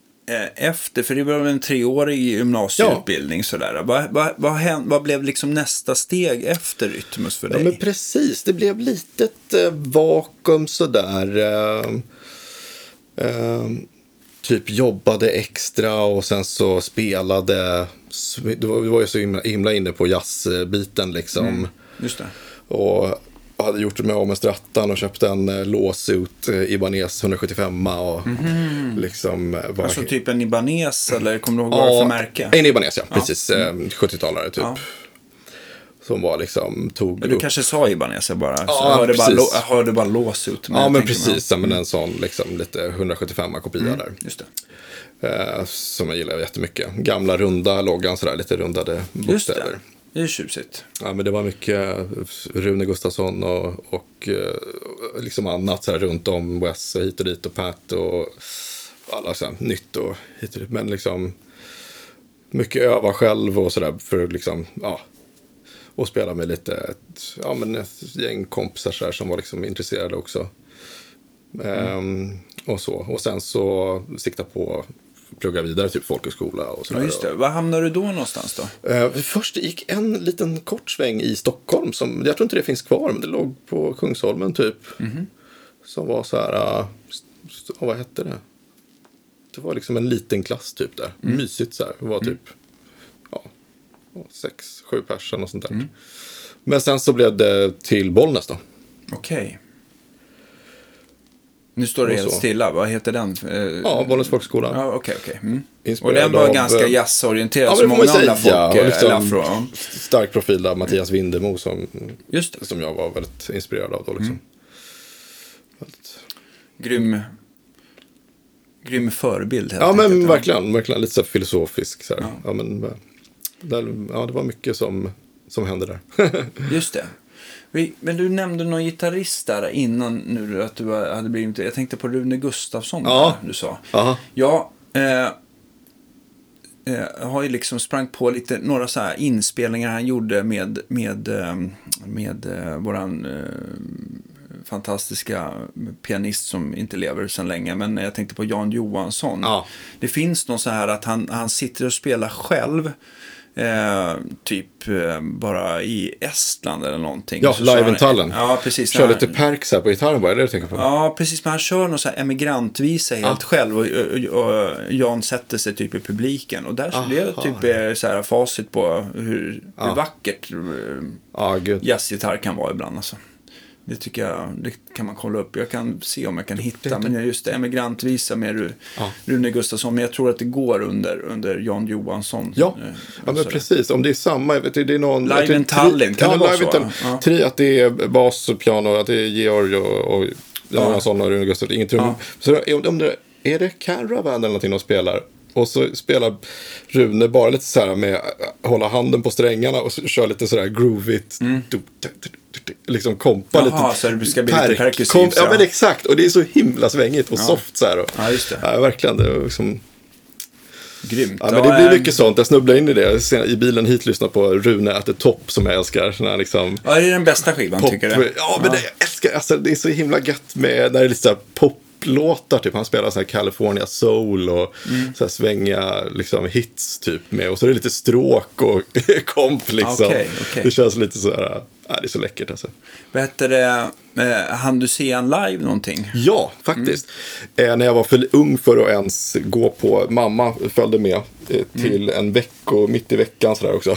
efter, för det var en treårig gymnasieutbildning ja. sådär. Vad, vad, vad, vad, blev liksom nästa steg efter Rytmus för dig? Ja men precis, det blev litet eh, vakuum sådär. Eh, eh, typ jobbade extra och sen så spelade. Det var, det var ju så himla, himla inne på jazzbiten liksom. Mm, just det. Och hade gjort mig av med strattan och köpte en eh, lawsuit eh, Ibanez 175 och mm. liksom eh, var... Alltså typ en Ibanez eller kommer du ihåg vad det för märke? En Ibanez ja, ja. precis. Mm. 70-talare typ. Ja. Som var liksom, tog... Men du kanske sa Ibanez bara. Ja, jag hörde, precis. bara, jag hörde bara lawsuit. Ja, men precis. Men en sån liksom lite 175 kopia mm. där. Just det. Eh, som jag gillar jättemycket. Gamla runda loggan sådär, lite rundade bokstäver. Just det. Det är tjusigt. Ja, men det var mycket Rune Gustafsson och, och eh, liksom annat så här runt om Wes hit och dit och Pat och alla så här, nytt och hit och dit. Men liksom mycket öva själv och sådär för att liksom, ja. Och spela med lite, ett, ja men ett gäng kompisar så här, som var liksom intresserade också. Ehm, och så. Och sen så sikta på plugga vidare, typ folkhögskola och Ja, sådär. just det. Var hamnade du då någonstans då? Eh, först gick en liten kort sväng i Stockholm. Som, jag tror inte det finns kvar, men det låg på Kungsholmen typ. Som var så här, uh, vad hette det? Det var liksom en liten klass typ där. Mysigt så här. Det var typ ja, sex, sju personer och sånt där. Men sen så blev det till Bollnäs då. Okej. Nu står det helt så. stilla. Vad heter den? Eh, Ja, Bollnäs folkhögskola. Ja, okej, okej. Mm. Och den var av, ganska eh, jazzorienterad, Ja, som många andra folk, eh, liksom ja. Stark profil där, Mattias Vindemo som, Just det. som jag var väldigt inspirerad av då liksom. Väldigt- Grym, grym förebild helt Ja enkelt. men verkligen, verkligen lite så filosofisk. Så här. Ja. men, där, ja, det var mycket som, som hände där. Just det. Men du nämnde någon gitarrist där innan nu att du hade blivit... Jag tänkte på Rune Gustafsson Ja. där, du sa. Aha. Ja, eh, eh, har ju liksom sprang på lite, några så här inspelningar han gjorde med, med, eh, med eh, våran eh, fantastiska pianist som inte lever sedan länge. Men jag tänkte på Jan Johansson. Ja. Det finns någon så här att han, han sitter och spelar själv. Eh, typ eh, bara i Estland eller någonting. Ja, Tallinn. Ja, precis. Kör lite perks här på gitarren bara, är det du tänker på? Ja, precis. Men han kör någon så här emigrantvisa helt själv och, och, och Jan sätter sig typ i publiken. Och där så blir det typ eh, så här facit på hur, hur vackert gud. jazzgitarr kan vara ibland. Alltså. Det tycker jag, det kan man kolla upp. Jag kan se om jag kan hitta. Men just det, emigrantvisa med Ja. Rune Gustafsson. Men jag tror att det går under, under Jan Johansson. Ja, Eh, ja men så- precis. Om det är samma, vet, inte, det är någon... Live in Tallinn, kan ja, det vara så? Tallinn. Ja. Tri, att det är bas och piano, att det är Georg och, och Johansson och Rune Gustafsson, ingen trummor. Så om det, är det Caravan eller någonting de spelar? Och så spelar Rune bara lite så här med hålla handen på strängarna och kör lite så här groovigt. Du- du- du- du- Liksom kompa Mm. Jaha, lite. så det ska bli lite perkussivt, ja, men exakt. Och det är så himla svängigt och soft så här. Och, Ja, just det. Ja, verkligen. Det är liksom, Grymt. Ja, men det blir mycket sånt. Jag snubblade in i det. I bilen hit lyssnade på Rune at the top som jag älskar. Sån här liksom Ja, det är den bästa skivan pop. tycker du? Ja, men det, jag älskar alltså, det är så himla gött med när det är lite så här poplåtar. Typ. Han spelar så här California soul och Mm. så här svänga liksom, hits typ med. Och så är det lite stråk och komp liksom. Okej, okej. Det känns lite så här. Ja, det är så läckert alltså. Vad hette det? Eh, hann du se han live någonting? Ja, faktiskt. Eh, när jag var för ung för att ens gå på, mamma följde med eh, till en vecko, mitt i veckan sådär också.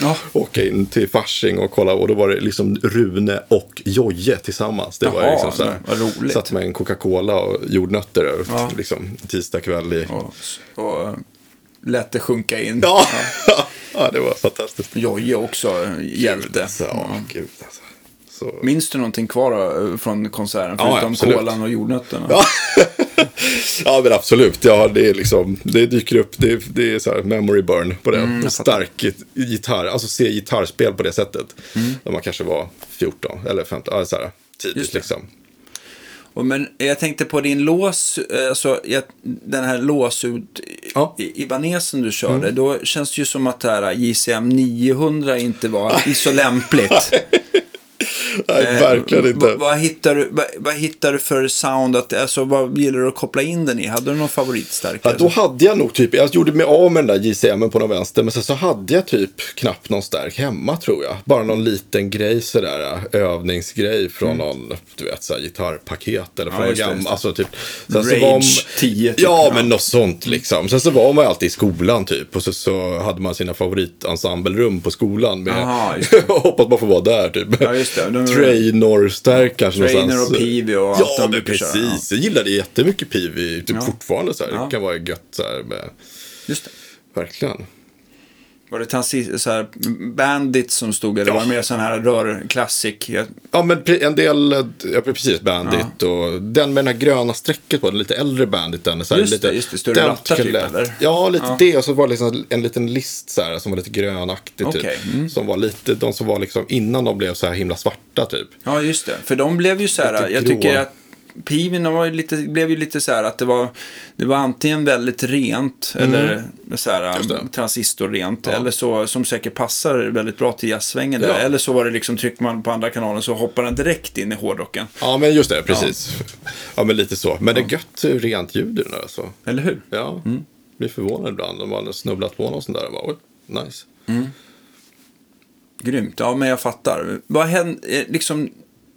Ja. Åka in till Fasching och kolla och då var det liksom Rune och Jojje tillsammans. Det var Jaha, liksom sådär. vad roligt. Satt med en Coca-Cola och jordnötter där, Ja. liksom tisdag kväll i... Och, och eh, lät det sjunka in. Ja, ja. det var fantastiskt. Jojje också hjälte. Så, ja, gud alltså. Så. Minns du någonting kvar eh, från konserten? Ja, Förutom absolut. kolan och jordnötterna? Ja. ja, men absolut. Ja, det, är liksom, det dyker upp, det, det är så här memory burn på det. Mm. Stark git- gitarr, alltså se gitarrspel på det sättet. När man kanske var 14 eller 15, ja, så här, Mm. Tidigt liksom. Och men jag tänkte på din lås, eh, alltså jag, den här låsut Ja. i Ibanesen du körde. Då känns det ju som att det här JCM 900 inte var så lämpligt. Nej, Eh, verkligen inte. Vad, vad, hittar du, vad, vad hittar du för sound? Att, alltså, vad gillar du att koppla in den i? Hade du någon favoritstarkare? Ja, då hade jag nog typ, jag gjorde mig av med den där JCM på den vänster, men sen så hade jag typ knappt någon stark hemma tror jag. Bara någon liten grej sådär, övningsgrej från någon, du vet, såhär gitarrpaket eller från Mm. Ja, någon gammal, alltså typ. Rage var man- 10 typ, Ja, men något sånt liksom. Sen så var man alltid i skolan typ, och så, så hade man sina favoritensemblerum på skolan med, Aha, hoppas man får vara där typ. Ja, just det. De- Trainor-stärk kanske Trainer någonstans. och Peavy och allt Ja, men precis. köra, ja. Jag gillade jättemycket Peavy, typ Ja. fortfarande så här. Det kan vara gött så här med, Just det. verkligen. Var det transi- så här, Bandit som stod eller Ja. var det mer sån här rör classic? Jag- Ja, men en del, ja precis, Bandit och den med den här gröna strecket på, den lite äldre Banditen. Så här, Just lite, det, just det. Större rattar typ, eller? Ja, lite Ja. det. Och så var det liksom en liten list så här, som var lite grönaktig Okej, typ. mm. Som var lite, de som var liksom innan de blev så här himla svarta typ. Ja, just det. För de blev ju så här, jag tycker att Pivin var ju lite, blev ju lite så här att det var, det var antingen väldigt rent, eller så här, Mm. Transistorrent, Ja. eller så, som säkert passar väldigt bra till jazzsvängen. där. Ja. Eller så var det liksom, trycker man på andra kanalen så hoppar den direkt in i hårdrocken. Ja, men just det, precis. Ja, men lite så. Men det är gött rent ljud i den där alltså. Eller hur? Ja, blir förvånad ibland om man har snubblat på någon sån där. och Bara, Oj, nice. Grymt, ja men jag fattar. Vad hände, eh, liksom,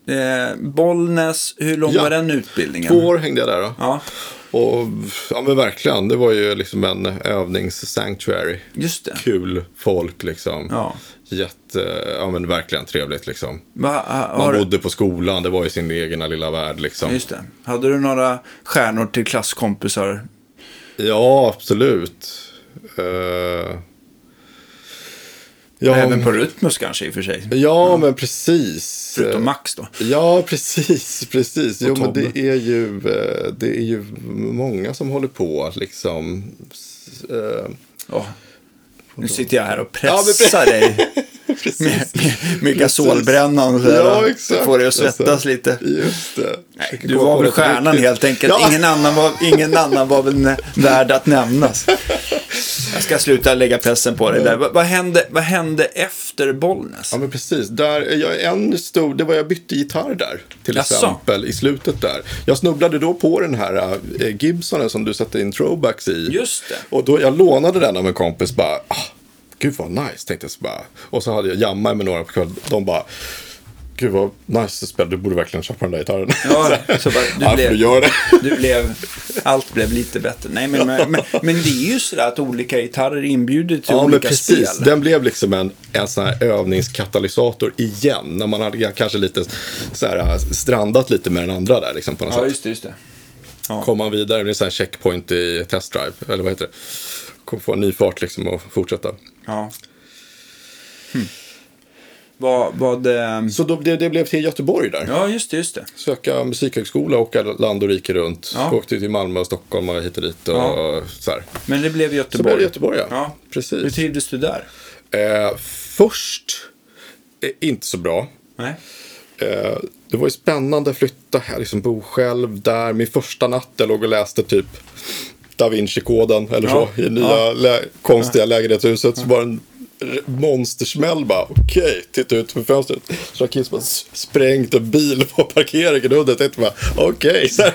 eh, Bollnäs, hur lång Ja. var den utbildningen? Två år hängde jag där då. Ja, Och ja, men verkligen, det var ju liksom en övningssanctuary. just det. Kul folk liksom. Ja. Jätte, ja men verkligen trevligt liksom. Va, ha- Man bodde på skolan, det var ju sin egna lilla värld liksom. just det. Hade du några stjärnor till klasskompisar? Ja, absolut. Uh, ja, Även på Rytmus kanske i och för sig. ja men precis. Förutom Max då. Ja, precis, precis. Jo, men det är, ju, eh, det är ju många som håller på liksom. S- eh, Åh, nu sitter jag här och Ja, men pressar dig Precis. med, med, med gasolbrännan. Så Ja, exakt. Får dig att svettas Alltså, lite. Just det. Nej, du var väl stjärnan riktigt. helt enkelt. Ja. Ingen, annan var, ingen annan var väl värd att nämnas. Jag ska sluta lägga pressen på dig där. Vad, vad, hände, vad hände efter Bollnäs? Ja, men precis. Där, jag, en stor, det var jag bytte gitarr där, till Jaså? exempel, i slutet där. Jag snubblade då på den här äh, Gibsonen som du satte in throwbacks i. Just det. Och då, jag lånade den av en kompis, bara, ah, gud vad nice, tänkte jag så bara. Och så hade jag jammat med några på kvällen, de bara, gud vad nice att spela, du borde verkligen köpa den där gitarren. Ja, så bara, du ja, blev- du göra det. Du blev, allt blev lite bättre. Nej, men, men, men, men det är ju sådär att olika gitarrer inbjuder till Ja, men olika precis. spel. Den blev liksom en, en sån här övningskatalysator igen. När man hade kanske lite så här, strandat lite med den andra där liksom, på något Ja, sätt. just det, just det. Kom man vidare, det är en sån här checkpoint i test drive, eller vad heter det? Kom få en ny fart liksom och fortsätta. Ja. Hmm. Vad, vad, eh, Så då, det, det blev till Göteborg där. ja, just det, just det. Söka musikhögskola, åka land och rike runt. Ja. Åkte till Malmö och Stockholm och hit och dit. Och Ja. så här. Men det blev Så Göteborg. blev det Göteborg, ja. Ja. Hur Precis. trivdes du där? Eh, först, eh, inte så bra. Nej. Eh, det var ju spännande att flytta här, liksom bo själv där. Min första natt jag låg och läste typ Da Vinci-koden eller Ja. så i nya Ja. lä- konstiga lägenhetshuset. Så var det en monstersmäll bara. Okej, titta ut från fönstret. Kiss bara sprängt en bil på parkeringen under. Jag tänkte bara okej. så här.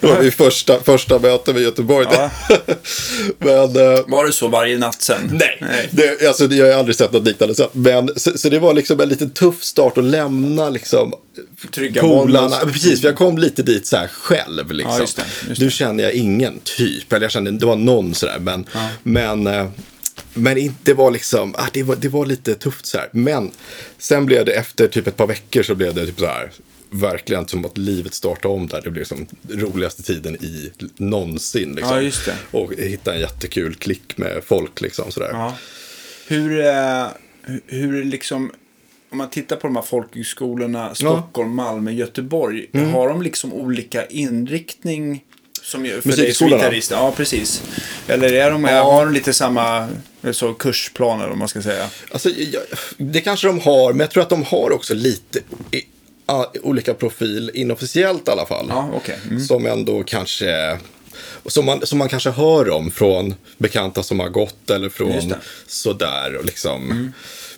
Det var min första, första möte med Göteborg. Ja. Men eh, Var det så varje natt sen? Nej, Det, alltså, det- jag har aldrig sett något liknande. Så, men, så, så det var liksom en lite tuff start att lämna liksom, Trygga polarna. Precis, för jag kom lite dit så här själv. Liksom. Ja, just det, just Nu kände jag ingen typ, eller jag kände det var någon sådär. Men, men, eh, men inte, det var liksom, ah, det, var, det var lite tufft så här. Men sen blev det efter typ ett par veckor så blev det typ så här. Verkligen som att livet startade om där. Det blev som roligaste tiden i någonsin. Liksom. Ja. Och hitta en jättekul klick med folk liksom sådär. Ja. Hur, eh, hur- liksom, om man tittar på de här folkhögskolorna, Stockholm, Malmö, Göteborg. Mm. Har de liksom olika inriktning? Som ju- för dig som Musikskolorna? gitarrist? Ja, precis. Eller är de, har de lite samma så, kursplaner, om man ska säga? Alltså, det kanske de har, men jag tror att de har också lite olika profil, inofficiellt i alla fall. Ja, okej. Mm. Som ändå kanske, som man, som man kanske hör om från bekanta som har gått eller från. Mm. sådär. Och liksom.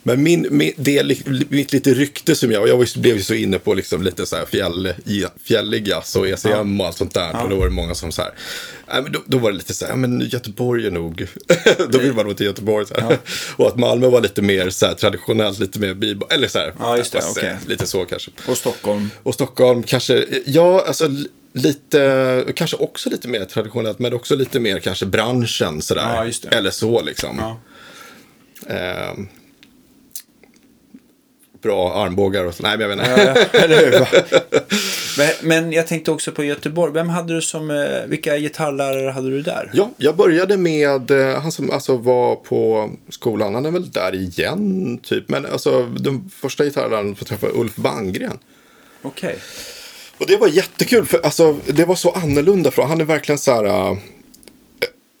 Men min, min, det, mitt lite rykte som jag, och jag var blev ju så inne på liksom lite så här fjäll, i- fjällig jazz och ECM och allt sånt där. Och då var det många som så här, nej, men då, då var det lite så här, ja, men Göteborg är nog, då vill man nog till Göteborg. Så här. Och att Malmö var lite mer så här, traditionellt, lite mer bibel, eller så här. Ja, just det, fast, eh, Lite så kanske. Och Stockholm? Och Stockholm kanske, ja, alltså li- lite, kanske också lite mer traditionellt, men också lite mer kanske branschen sådär. Ja, just det. Eller så liksom. Ja. Ehm, bra armbågar och så. Nej, men jag vet inte. Va? Men, men jag tänkte också på Göteborg. Vem hade du som, eh, vilka gitarrlärare hade du där? Ja, jag började med eh, han som alltså var på skolan. Han är väl där igen, typ. Men alltså, den första gitarrläraren får träffa Ulf Bangren. Okej. Och det var jättekul, för alltså, det var så annorlunda. Från, han är verkligen så här...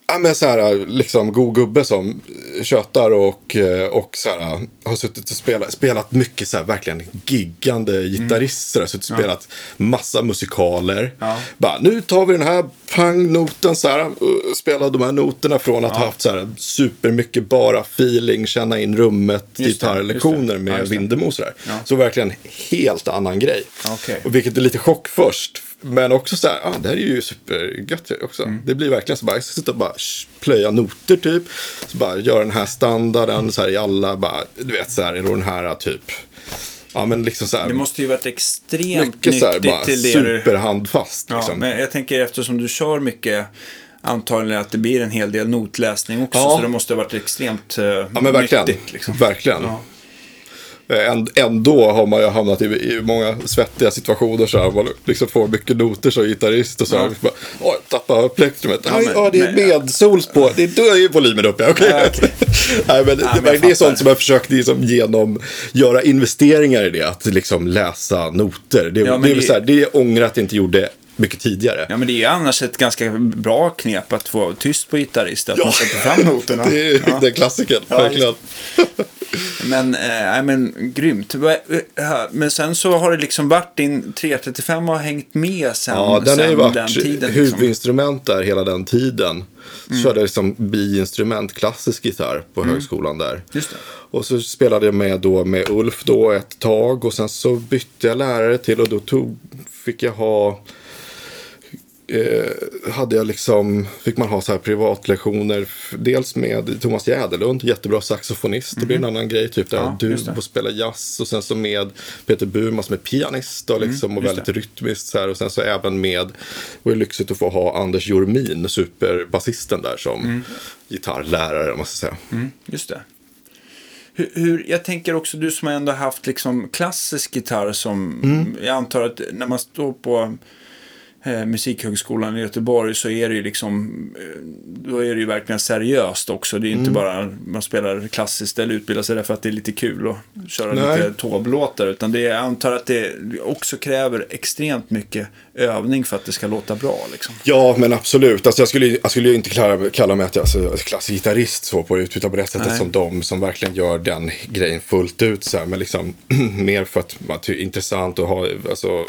Ja, men så här, liksom god gubbe som tjötar och, eh, och så här, har suttit och spelat, spelat mycket så här, verkligen giggande gitarrister. Har suttit och spelat massa musikaler. Ja. Bara, nu tar vi den här pangnoten så här. och Spelar de här noterna från att ha haft så här supermycket bara feeling, känna in rummet, det, gitarrlektioner just det. Ja, med just det. Vindemo så. Ja. Så verkligen helt annan grej. Okej. Och vilket är lite chock först. Men också så här, ah, det här är ju supergött också. Mm. Det blir verkligen så bara, jag ska sitta och bara sh- plöja noter typ. Så bara göra den här standarden så här i alla, bara, du vet så här, den här typ. Ja men liksom så här. Det måste ju varit extremt mycket så här, bara till det superhandfast. Ja, Liksom. men jag tänker eftersom du kör mycket antagligen att det blir en hel del notläsning också. Ja. Så det måste ha varit extremt uh, Ja men verkligen. nyttigt. Liksom. Verkligen. Ja. Eh, Änd- Ändå har man ju hamnat i, i många svettiga situationer så här. Man liksom får mycket noter som gitarrist och så här. Ja. Oj, tappar plektrumet. Ja, Ja, men- ja, det är medsols på. Det är, då är ju volymen uppe. Okej. Ja, okej. Nej, men, det, men det, är sånt som jag försökt liksom, genom göra investeringar i det. Att liksom läsa noter. Det, Ja, det, är det- så här, det ångrar att jag inte gjorde mycket tidigare. Ja, men det är ju annars ett ganska bra knep att få tyst på gitarrist. Att Ja. man sätter fram noterna. Det är Ja. den klassiken, Ja, verkligen. Men, eh, men grymt. Eh, Men sen så har det liksom varit din 335 har hängt med sen, Ja, den har ju varit den tiden. Liksom. huvudinstrument där hela den tiden. Mm. körde liksom biinstrument, klassisk gitarr på högskolan där. Just det. Och så spelade jag med, då, med Ulf då ett tag och sen så bytte jag lärare till och då tog, fick jag ha eh, hade jag liksom, fick man ha så här privatlektioner. Dels med Thomas Jäderlund, jättebra saxofonist. Det blir en annan grej, typ där Mhm. Ja, du det. och spela jazz. Och sen så med Peter Burman som är pianist och, liksom, och Mm, just väldigt rytmiskt. Så här. Och sen så även med, det var lyxigt att få ha Anders Jormin, superbasisten där som gitarrlärare om man ska säga. Mm, just det. Hur, hur, jag tänker också du som ändå haft liksom klassisk gitarr som Mm. jag antar att när man står på eh, Musikhögskolan i Göteborg så är det ju liksom eh, då är det ju verkligen seriöst också. Det är ju Mm. inte bara man spelar klassiskt eller utbildar sig därför att det är lite kul att köra Nej. lite tåblåtar utan det jag antar att det också kräver extremt mycket övning för att det ska låta bra liksom. Ja, men absolut. Alltså, jag, skulle, jag skulle ju inte kalla, kalla mig att jag är alltså, klassisk gitarrist så på utbyta på det sättet Nej. som de som verkligen gör den grejen fullt ut. Så här, men liksom mer för att man tycker det är intressant att ha, alltså,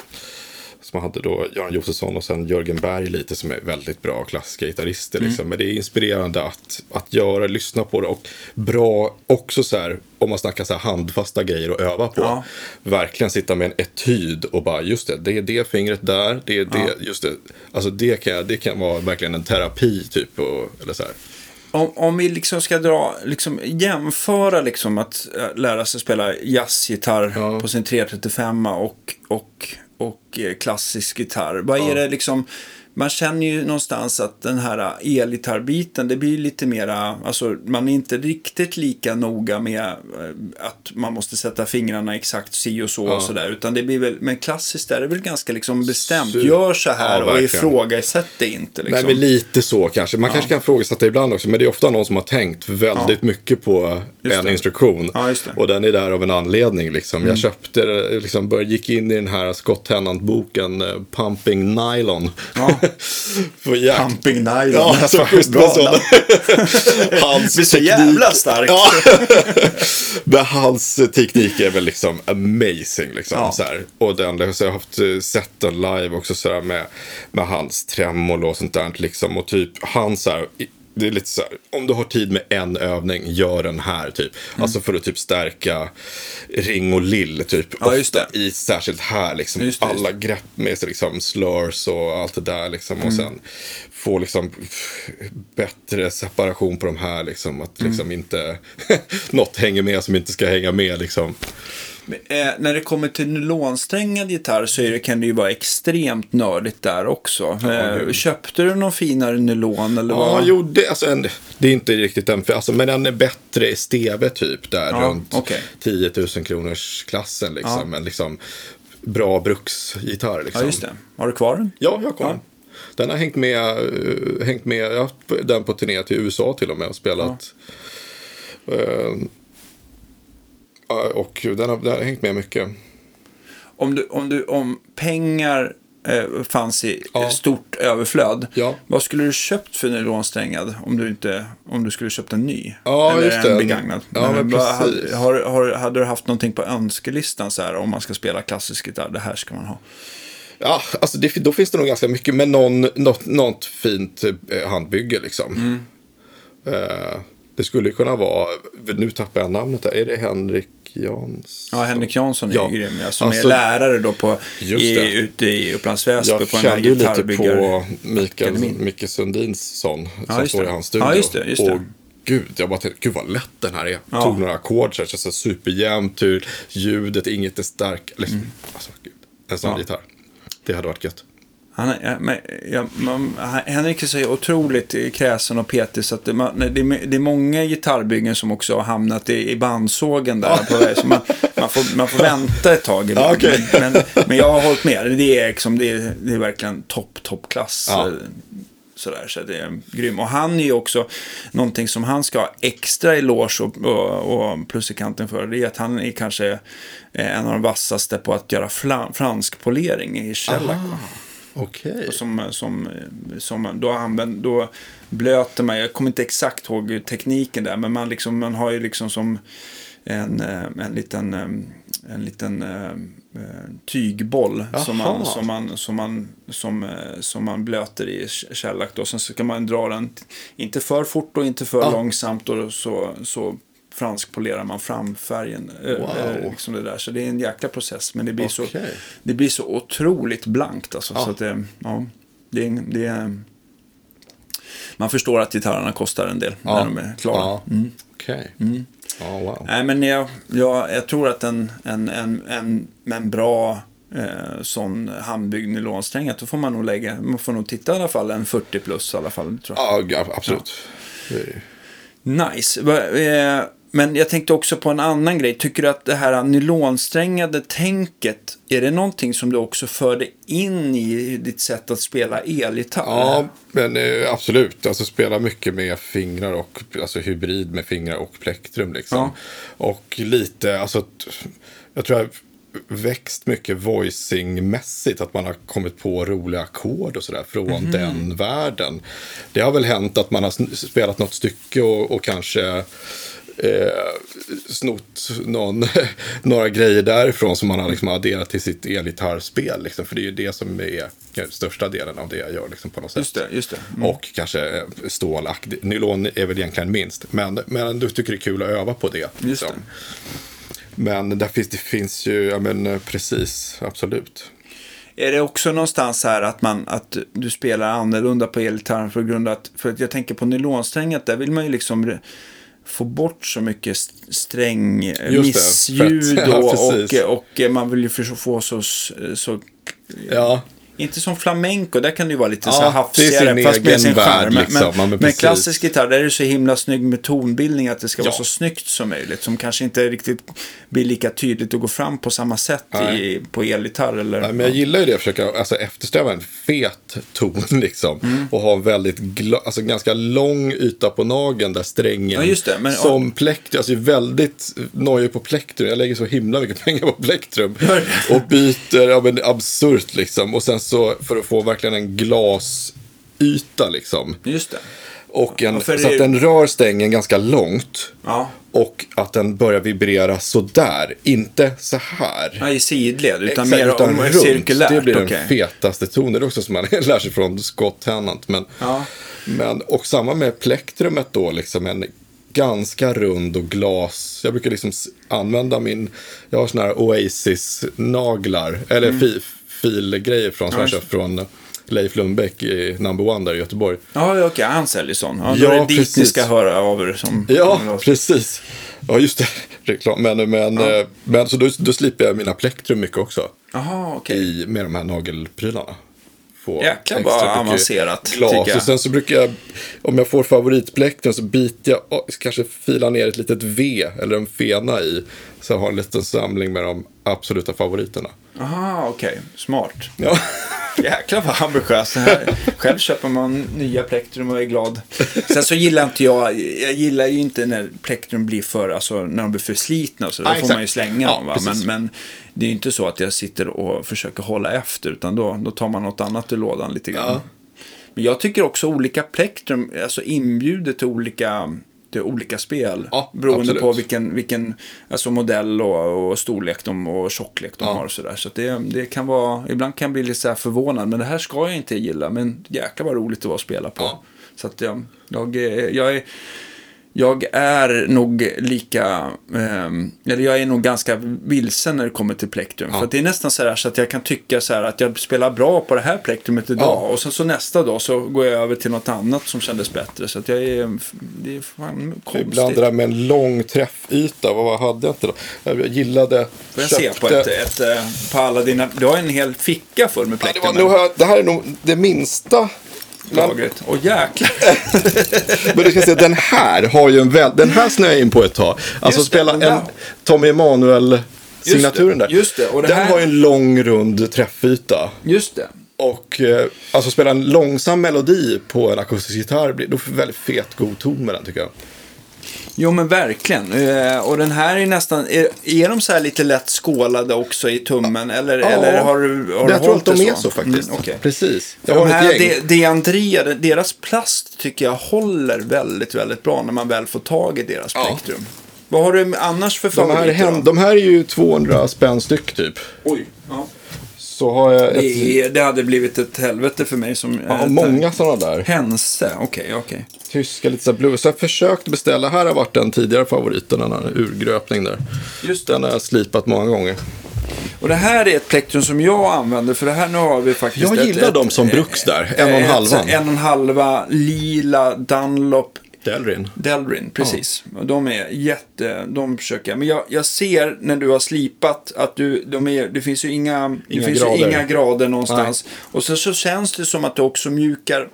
som hade då Göran Josefsson och sen Jörgen Berg lite som är väldigt bra klassiska gitarrister. Mm. Liksom. Men det är inspirerande att, att göra, lyssna på det och bra också så här, om man snackar så här handfasta grejer att öva på. Ja. Verkligen sitta med en etyd och bara just det, det är det fingret där, det är det, just det. Alltså det kan, det kan vara verkligen en terapi typ. Och, eller så här. Om, om vi liksom ska dra, liksom jämföra liksom att äh, lära sig spela jazzgitarr Ja. på sin 335 och, och, och eh, klassisk gitarr. Vad är det liksom, man känner ju någonstans att den här elgitarrbiten, det blir lite mera, alltså man är inte riktigt lika noga med äh, att man måste sätta fingrarna exakt si och så och sådär. Utan det blir väl, men klassiskt är det väl ganska liksom bestämt. Super- Gör så här Ja, och ifrågasätt det inte liksom. Nej, men lite så kanske. Man kanske kan ifrågasätta ibland också, men det är ofta någon som har tänkt väldigt mycket på Just en instruktion. Ja. Mm. Och den är där av en anledning. Liksom. Jag köpte, det, liksom, gick in i den här Scott Tennant-boken eh, Pumping Nylon. Pumping nylon. Ja, Alltså. Hans så teknik- jävla starkt. Ja. Men hans teknik är väl liksom amazing. Liksom, Ja. så här. Och den, så jag har haft eh, sett den live också så här, med, med hans tremolo och sånt där. Liksom, och typ han så här, det är lite så här, om du har tid med en övning, gör den här typ. Mm. Alltså för att typ stärka ring och lill typ. Ja, just ofta det. i särskilt här liksom. Just det, just alla grepp med sig liksom slurs och allt det där liksom. Mm. Och sen få liksom bättre separation på de här liksom. Att Mm. liksom inte något hänger med som inte ska hänga med liksom. Eh, när det kommer till nylonsträngad gitarr så det, kan det ju vara extremt nördigt där också. eh, köpte du någon finare nylon? Eller Ja, vad? jo, det, alltså en, det är inte riktigt den, för- alltså, men den är bättre i steve typ där Ja, runt okej. 10 000 kronors klassen liksom. Ja. Men liksom bra bruksgitarr liksom. Ja, just det. Har du kvar den? Ja, jag kom. Ja. Den har hängt med, eh, hängt med, jag har haft den på turné till USA till och med och spelat. Eh, ja, och den har, den har hängt med mycket. Om, du, om, du, om pengar eh, fanns i Ja. stort överflöd. Ja. Vad skulle du köpt för nylonsträngad om du, inte, om du skulle köpt en ny? Ja, Eller just det. en begagnad? Ja, men precis. hade, har, har, hade du haft någonting på önskelistan så här, om man ska spela klassisk gitarr? Det här ska man ha. Ja, alltså det, då finns det nog ganska mycket, men någon, något, något fint eh, handbygge liksom. Mm. Eh, det skulle kunna vara, nu tappar jag namnet där, är det Henrik Jansson? Ja, Henrik Jansson är Ja. ju grym. Ja, som Alltså, är lärare då på, i, ute i Upplands Väsby Jag på den här kände ju lite på Mikael. Micke Sundins son som just står i hans studio. Ja, just det, just det. Och gud, jag bara tänkte, gud vad lätt den här är. Ja. Tog några ackord så här, känns så superjämnt, ljudet, inget är starkt. Liksom, Alltså, gud, en sån Mm. Ja. gitarr. Det hade varit gött. Han ja, men, ja, man, Henrik är så otroligt kräsen och petig så att det, man, det, är, det är många gitarrbyggen som också har hamnat i, i bandsågen där. På väg, så man, man, får, man får vänta ett tag. Ja, okej. men, men, men jag har hållit med. Det är, liksom, det är, det är verkligen topp, toppklass. Ja. eh, Sådär, så det är grym. Och han är ju också någonting som han ska ha extra eloge och, och, och plus i kanten för. Det är att han är kanske eh, en av de vassaste på att göra fla, franskpolering i shellac. Okej. Som, som, som då, använd, då blöter man, jag kommer inte exakt ihåg tekniken där, men man, liksom, man har ju liksom som en, eh, en liten, eh, en liten eh, tygboll som man, som, man, som, man, som, som man blöter i shellac. Då. Sen ska man dra den, inte för fort och inte för Ah. långsamt, och så, så franskpolerar man fram färgen. eh, Wow. eh, liksom det, där. Så det är en jäkla process, men det blir, så, Okej. det blir så otroligt blankt. Alltså, Ja. så att det, ja, det, är- det man förstår att gitarrerna kostar en del när de är klara. Ja. Mm. Okej. Ja, wow. Nej, men jag, jag, jag tror att en, en, en, en, en bra eh, sån handbyggd nylonsträng, då får man nog lägga, man får nog titta i alla fall en 40 plus i alla fall. Tror jag. Ja, absolut. Är- Nice. Men jag tänkte också på en annan grej. Tycker du att det här nylonsträngade tänket, är det någonting som du också förde in i ditt sätt att spela elgitarr? Ja, men eh, absolut. Alltså spela mycket med fingrar och alltså hybrid med fingrar och plektrum liksom. Ja. Och lite, alltså jag tror jag växt mycket voicingmässigt. Att man har kommit på roliga ackord och sådär från Mhm. den världen. Det har väl hänt att man har spelat något stycke och, och kanske eh, snott någon, några grejer därifrån som man har liksom adderat till sitt elgitarrspel. Liksom, för det är ju det som är största delen av det jag gör liksom, på något sätt. Just det, just det. Mm. Och kanske stålack. Nylon är väl egentligen minst. Men, men du tycker det är kul att öva på det. liksom. det. Men där finns, det finns ju, ja men eh, precis, absolut. Är det också någonstans här att, man, att du spelar annorlunda på elgitarren för grund att, för att jag tänker på nylonstränget, där vill man ju liksom få bort så mycket st- sträng eh, missljud. Ja, och, och, och eh, man vill ju få så, så Ja, inte som flamenco, där kan det ju vara lite Ja, så här hafsigare. fast med sin charm. Men, liksom. Men men, precis. klassisk gitarr, där är det så himla snygg med tonbildning att det ska vara Ja. så snyggt som möjligt. Som kanske inte riktigt blir lika tydligt att gå fram på samma sätt i, på elgitarr. Eller, Nej, men jag gillar ju det, att försöka alltså, eftersträva en fet ton liksom. Mm. Och ha en väldigt, alltså ganska lång yta på nageln där strängen. Ja, det, men- som plektrum, alltså väldigt nojig på plektrum. Jag lägger så himla mycket pengar på plektrum. och byter, ja men absurt liksom. Och sen så för att få verkligen en glasyta liksom. Just det. Och en, Ja, så det- att den rör stängen ganska långt. Ja. Och att den börjar vibrera sådär, inte så här. Ja, i sidled, utan Exakt, mer utan om runt. cirkulärt. Det blir den okej. fetaste tonen. Det är också som man lär sig från Scott Tennant. Men, Ja. men, och samma med plektrumet då, liksom en ganska rund och glas. Jag brukar liksom använda min, jag har såna här Oasis-naglar, eller fi, filgrejer från, just köpt från Leif Lundbäck i Number One där i Göteborg. Ja, okej, han säljer sån. Ja, Ja, är det dit ni ska höra av er. Som, Ja, precis. Ja, just det. Reklam. Men, men, eh, men så då, då slipper jag mina plektrum mycket också. Jaha, okej. i, med de här nagelprylarna. Få Jäklar vad avancerat, Glas. Och sen så brukar jag, om jag får favoritplektrum så biter jag, oh, kanske filar ner ett litet V eller en fena i. Så jag har en liten samling med de absoluta favoriterna. Aha, okej. Smart. Ja, Jäklar vad ambitiöst. Själv köper man nya plektrum och är glad. Sen så gillar inte jag, jag gillar ju inte när plektrum blir för, alltså när de blir för slitna så. Då Ja, får man ju slänga Ja, dem. Men, men det är ju inte så att jag sitter och försöker hålla efter, utan då, då tar man något annat ur lådan lite grann. Ja. Men jag tycker också olika plektrum, alltså inbjuder till olika, olika spel. Ja, beroende absolut. på vilken, vilken alltså modell och, och storlek de, och tjocklek de Ja. har. Och så där. så det, det kan vara, ibland kan jag bli lite så här förvånad, men det här ska jag inte gilla. Men jäklar vad roligt det var att spela på. Ja. Så att jag, jag, jag är... Jag är nog lika, ehm, eller jag är nog ganska vilsen när det kommer till plektrum. Ja. För det är nästan så här så att jag kan tycka så här att jag spelar bra på det här plektrumet idag. Ja. Och sen så nästa dag så går jag över till något annat som kändes bättre. Så att jag är, det är fan konstigt. Ibland det där med en lång träffyta, vad hade jag inte då? Jag gillade... Får jag se på, ett, ett, eh, på alla dina, du har en hel ficka full med Ja, det, plektrum. var, det här är nog det minsta. Lagret. Åh jäklar. men du ska se, den här har ju en väl, Den här snöade jag in på ett tag. Alltså Just det, spela den en. Tommy Emanuel-signaturen där. just det, och det den här- har ju en lång rund träffyta. Just det. Och eh, alltså spela en långsam melodi på en akustisk gitarr, då får vi väldigt fet god ton med den tycker jag. Jo men verkligen. Eh, Och den här är nästan, är, är de så här lite lätt skålade också i tummen? Eller, eller har du, har du jag tror hållit att de det är så faktiskt. Mm, okej. Precis. Jag De här. De, De Andrea, deras plast tycker jag håller väldigt, väldigt bra när man väl får tag i deras Ja. plektrum. Vad har du annars för De här, favoriter? hem, då? de här är ju 200 spänn styck typ. Oj. Så har jag ett, Det, det hade blivit ett helvete för mig som... ja, ett- många sådana där. Hense, okej, okej. Tyska, lite så här blues. Så jag försökt beställa. Här har varit den tidigare favoriten, den här urgröpning där. Just det. Den har jag slipat många gånger. Och det här är ett plektrum som jag använder, för det här nu har vi faktiskt... Jag ett, gillar ett, dem som bruks där, en och en ett- halva. En och en halva lila Dunlop Delrin. Delrin, precis. Och de är jätte, de försöker jag. Men jag, jag ser när du har slipat att du, de är, det finns ju inga, det Inga finns grader. Ju inga grader någonstans. Och så, så känns det som att du också mjukar,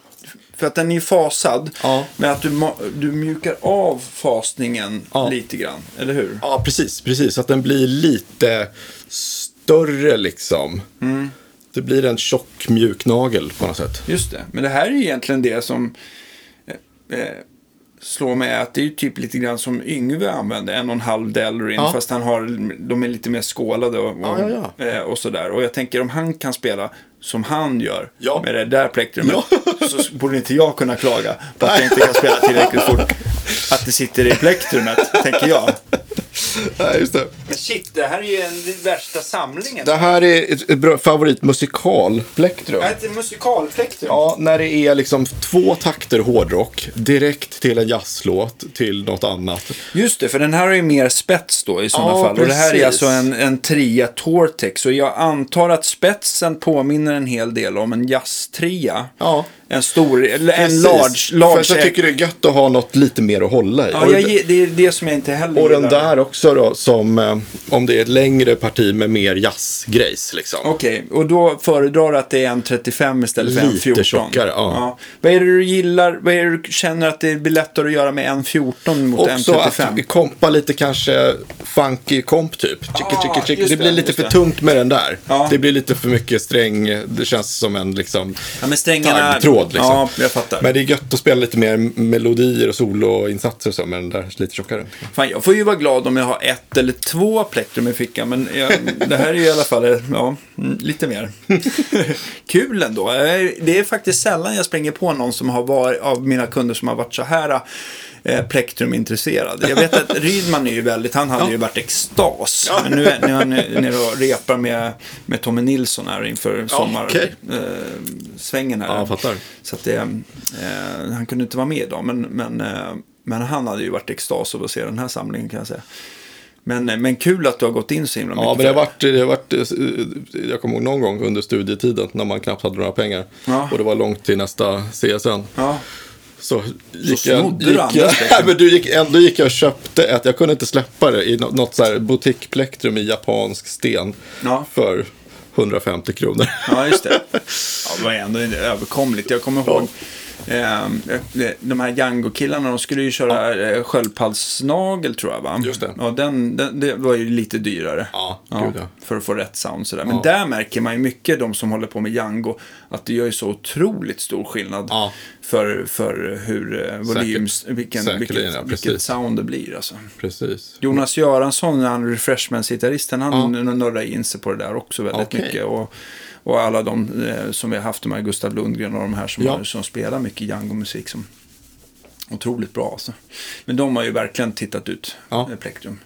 för att den är ju fasad. Ja. Men att du, du mjukar av fasningen Ja. lite grann, eller hur? Ja, precis. Precis, att den blir lite större liksom. Mm. Det blir en tjock mjuk nagel på något sätt. Just det. Men det här är ju egentligen det som eh, eh, slår mig att det är ju typ lite grann som Yngve använder, en och en halv Delrin, Ja. fast han har, de är lite mer skålade och, och, Ja, ja, eh, och sådär. Och jag tänker om han kan spela som han gör Ja. med det där plektrumet Ja. så borde inte jag kunna klaga på att jag inte kan spela tillräckligt fort. Att det sitter i plektrumet, tänker jag. Nej, just det. Men shit, det här är ju en, den värsta samlingen. Det här är ett, ett bra favoritmusikalplektrum. Det här är ett musikalplektrum. Ja, när det är liksom två takter hårdrock, direkt till en jazzlåt, till något annat. Just det, för den här är ju mer spets då i sådana Ja, fall. Och det här är precis. alltså en, en tria Tortex. Och jag antar att spetsen påminner en hel del om en jazztria. Ja. En stor, en Precis. large, large För att jag tycker det är gött att ha något lite mer att hålla i. Ja, jag, det är det som jag inte heller och den där också då, som eh, om det är ett längre parti med mer jazzgrejs liksom. Okej, och då föredrar du att det är en 35 istället för en Lite 14? tjockare, ja. Vad är det du gillar, vad är det du känner att det blir lättare att göra med en 14 mot en Också 35? att kompa lite kanske funky komp typ. Chicka, Ah, chicka, chicka. Det blir det, lite för det. tungt med den där. Ja. Det blir lite för mycket sträng. Det känns som en liksom Ja, men strängarna... taggtråd. Liksom. Ja, jag fattar. Men det är gött att spela lite mer melodier och soloinsatser och så med den där lite tjockare. Fan, jag får ju vara glad om jag har ett eller två plektrum i fickan, men jag, det här är ju i alla fall ja, mm, lite mer. Kul ändå. Eh, Det är faktiskt sällan jag springer på någon som har varit, av mina kunder som har varit så här eh, plektrum-intresserad. Jag vet att Rydman är ju väldigt, han hade ju varit extas. Men nu är nu är han nere och repar med, med Tommy Nilsson här inför sommarsvängen okej. eh, svängen här. Ja, fattar. Så att det, eh, han kunde inte vara med idag, men, men, eh, men han hade ju varit extas av att se den här samlingen kan jag säga. Men, eh, men kul att du har gått in så himla mycket. Ja, men det har varit, det har varit, eh, jag kommer ihåg någon gång under studietiden när man knappt hade några pengar. Ja. Och det var långt till nästa CSN. Ja, Så gick jag, gick andras jag. Nej, men du gick, ändå gick jag och köpte ett, jag kunde inte släppa det, i nå- något så här boutiqueplektrum i japansk sten. Ja. För 150 kronor. ja just det. Ja, det var ändå överkomligt. Jag kommer ihåg Eh, de här Django-killarna, de skulle ju köra ja. sköldpaddsnagel tror jag va? Just det. Ja, den, den, det var ju lite dyrare. Ja, ja, ja. För att få rätt sound sådär. Men där märker man ju mycket, de som håller på med Django, att det gör ju så otroligt stor skillnad för, för hur volyms, vilken, vilket, vilket sound det blir. Alltså. Precis. Jonas Göransson, han refreshments-gitarristen, han ja. nördade in sig på det där också väldigt mycket. Och, och alla de eh, som vi har haft, de här Gustav Lundgren och de här som, ja. som spelar mycket Django-musik. Som, otroligt bra alltså. Men de har ju verkligen tittat ut, ja. Plektrum.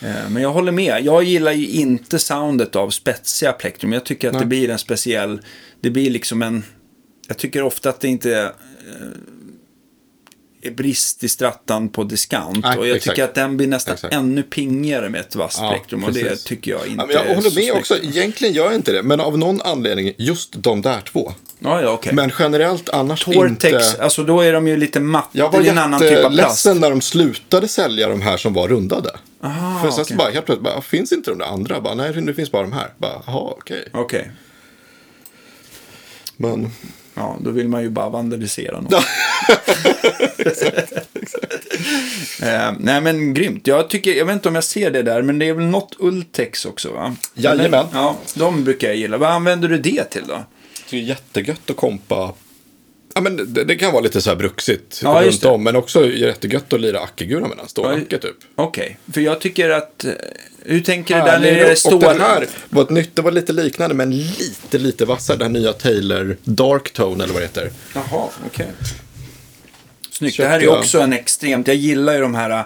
Eh, men jag håller med. Jag gillar ju inte soundet av spetsiga plektrum. Jag tycker att Nej. det blir en speciell, det blir liksom en, jag tycker ofta att det inte är brist i strattan på discount. Nej, och jag exakt. tycker att den blir nästan exakt. ännu pingigare med ett vasst ja, spektrum. Och det tycker jag inte ja, Jag håller med också. Egentligen gör jag inte det. Men av någon anledning, just de där två. Ja, ja, okay. Men generellt annars Tortex, inte. alltså då är de ju lite matta. Jag var en annan typ av ledsen när de slutade sälja de här som var rundade. Aha, För sen okay. så bara helt plötsligt, bara, finns inte de där andra? Bara, nej, det finns bara de här. Jaha, okej. Okay. Okej. Okay. Men... Ja, då vill man ju bara vandalisera något. eh, nej men grymt. Jag, tycker, jag vet inte om jag ser det där, men det är väl något Ultex också va? Jajamän. Ja, de brukar jag gilla. Vad använder du det till då? Det är jättegött att kompa Ja, men det, det, kan vara lite så här bruxigt ja, runt om, men också jättegött att lira Akigura med den stålacke typ. Okej, okay. för jag tycker att, eh, hur tänker du där när det stål? Och den här var ett nytt, det var lite liknande, men lite, lite vassare. Den nya Taylor Dark Tone eller vad det heter. Jaha, okej. Okay. Snyggt. Köpte det här är också en extremt, jag gillar ju de här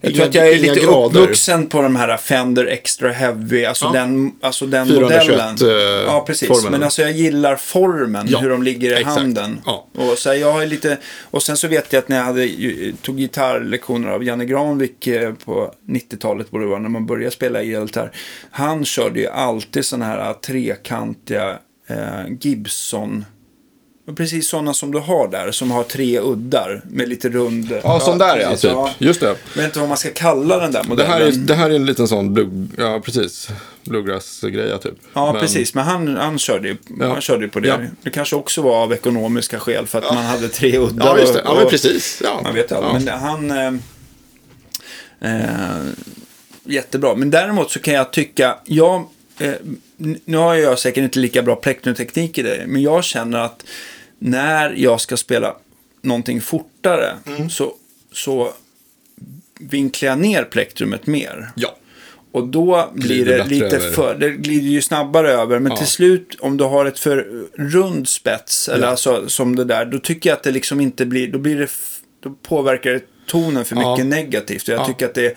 jag tror att jag är lite grader. uppvuxen på de här Fender Extra Heavy, alltså ja. den, alltså den 421, modellen. Uh, ja, precis. Formen. Men alltså jag gillar formen, ja. hur de ligger i Exakt. handen. Ja. Och, så här, jag har lite, och sen så vet jag att när jag hade, tog gitarrlektioner av Janne Granvik eh, på 90-talet, borde det vara, när man började spela elgitarr. Han körde ju alltid sådana här trekantiga eh, Gibson Precis sådana som du har där, som har tre uddar med lite rund... Ja, sån där ja, typ. Ja. Just det. Jag vet inte vad man ska kalla den där modellen. Det här är, det här är en liten sån, blue, ja precis, bluegrass-greja typ. Ja, men... precis. Men han, han, körde ju, ja. han körde ju på det. Ja. Det kanske också var av ekonomiska skäl, för att ja. man hade tre uddar. Ja, just det. Ja, men precis. Ja. Man vet aldrig. Men han... Eh, eh, jättebra. Men däremot så kan jag tycka, jag... Eh, nu har jag säkert inte lika bra plektrumteknik i det, men jag känner att när jag ska spela någonting fortare mm. så, så vinklar jag ner plektrumet mer. Ja. Och då blir det, lite över. för, det glider ju snabbare över. Men ja. till slut, om du har ett för rund spets, eller ja. alltså som det där, då tycker jag att det liksom inte blir, då blir det, då påverkar det tonen för mycket ja. negativt. Och jag tycker att det,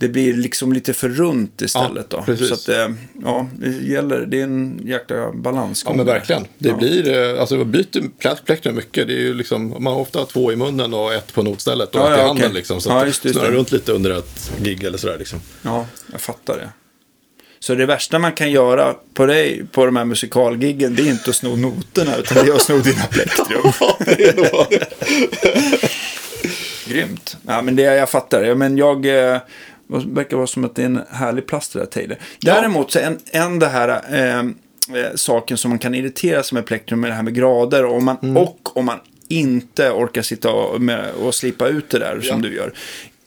det blir liksom lite för runt istället. Ja, då. Så att, eh, ja, det gäller, det är en jäkla balans. Ja, men verkligen. Det ja. blir, eh, alltså man byter plektrum mycket. Det är ju liksom, man har ofta två i munnen och ett på notstället och ja, ett i handen. Okay. Liksom, så ja, just, just snurrar runt lite under ett gig eller sådär. Liksom. Ja, jag fattar det. Så det värsta man kan göra på dig, på de här musikalgiggen, det är inte att sno noterna, utan det är att sno dina plektrum. Grymt. Ja, men det jag fattar. Ja, men jag, eh, det verkar vara som att det är en härlig plast det där Taylor. Däremot så en, en det här eh, eh, saken som man kan irritera sig med plektrum med det här med grader och, man, mm. och om man inte orkar sitta och, med, och slipa ut det där ja. som du gör.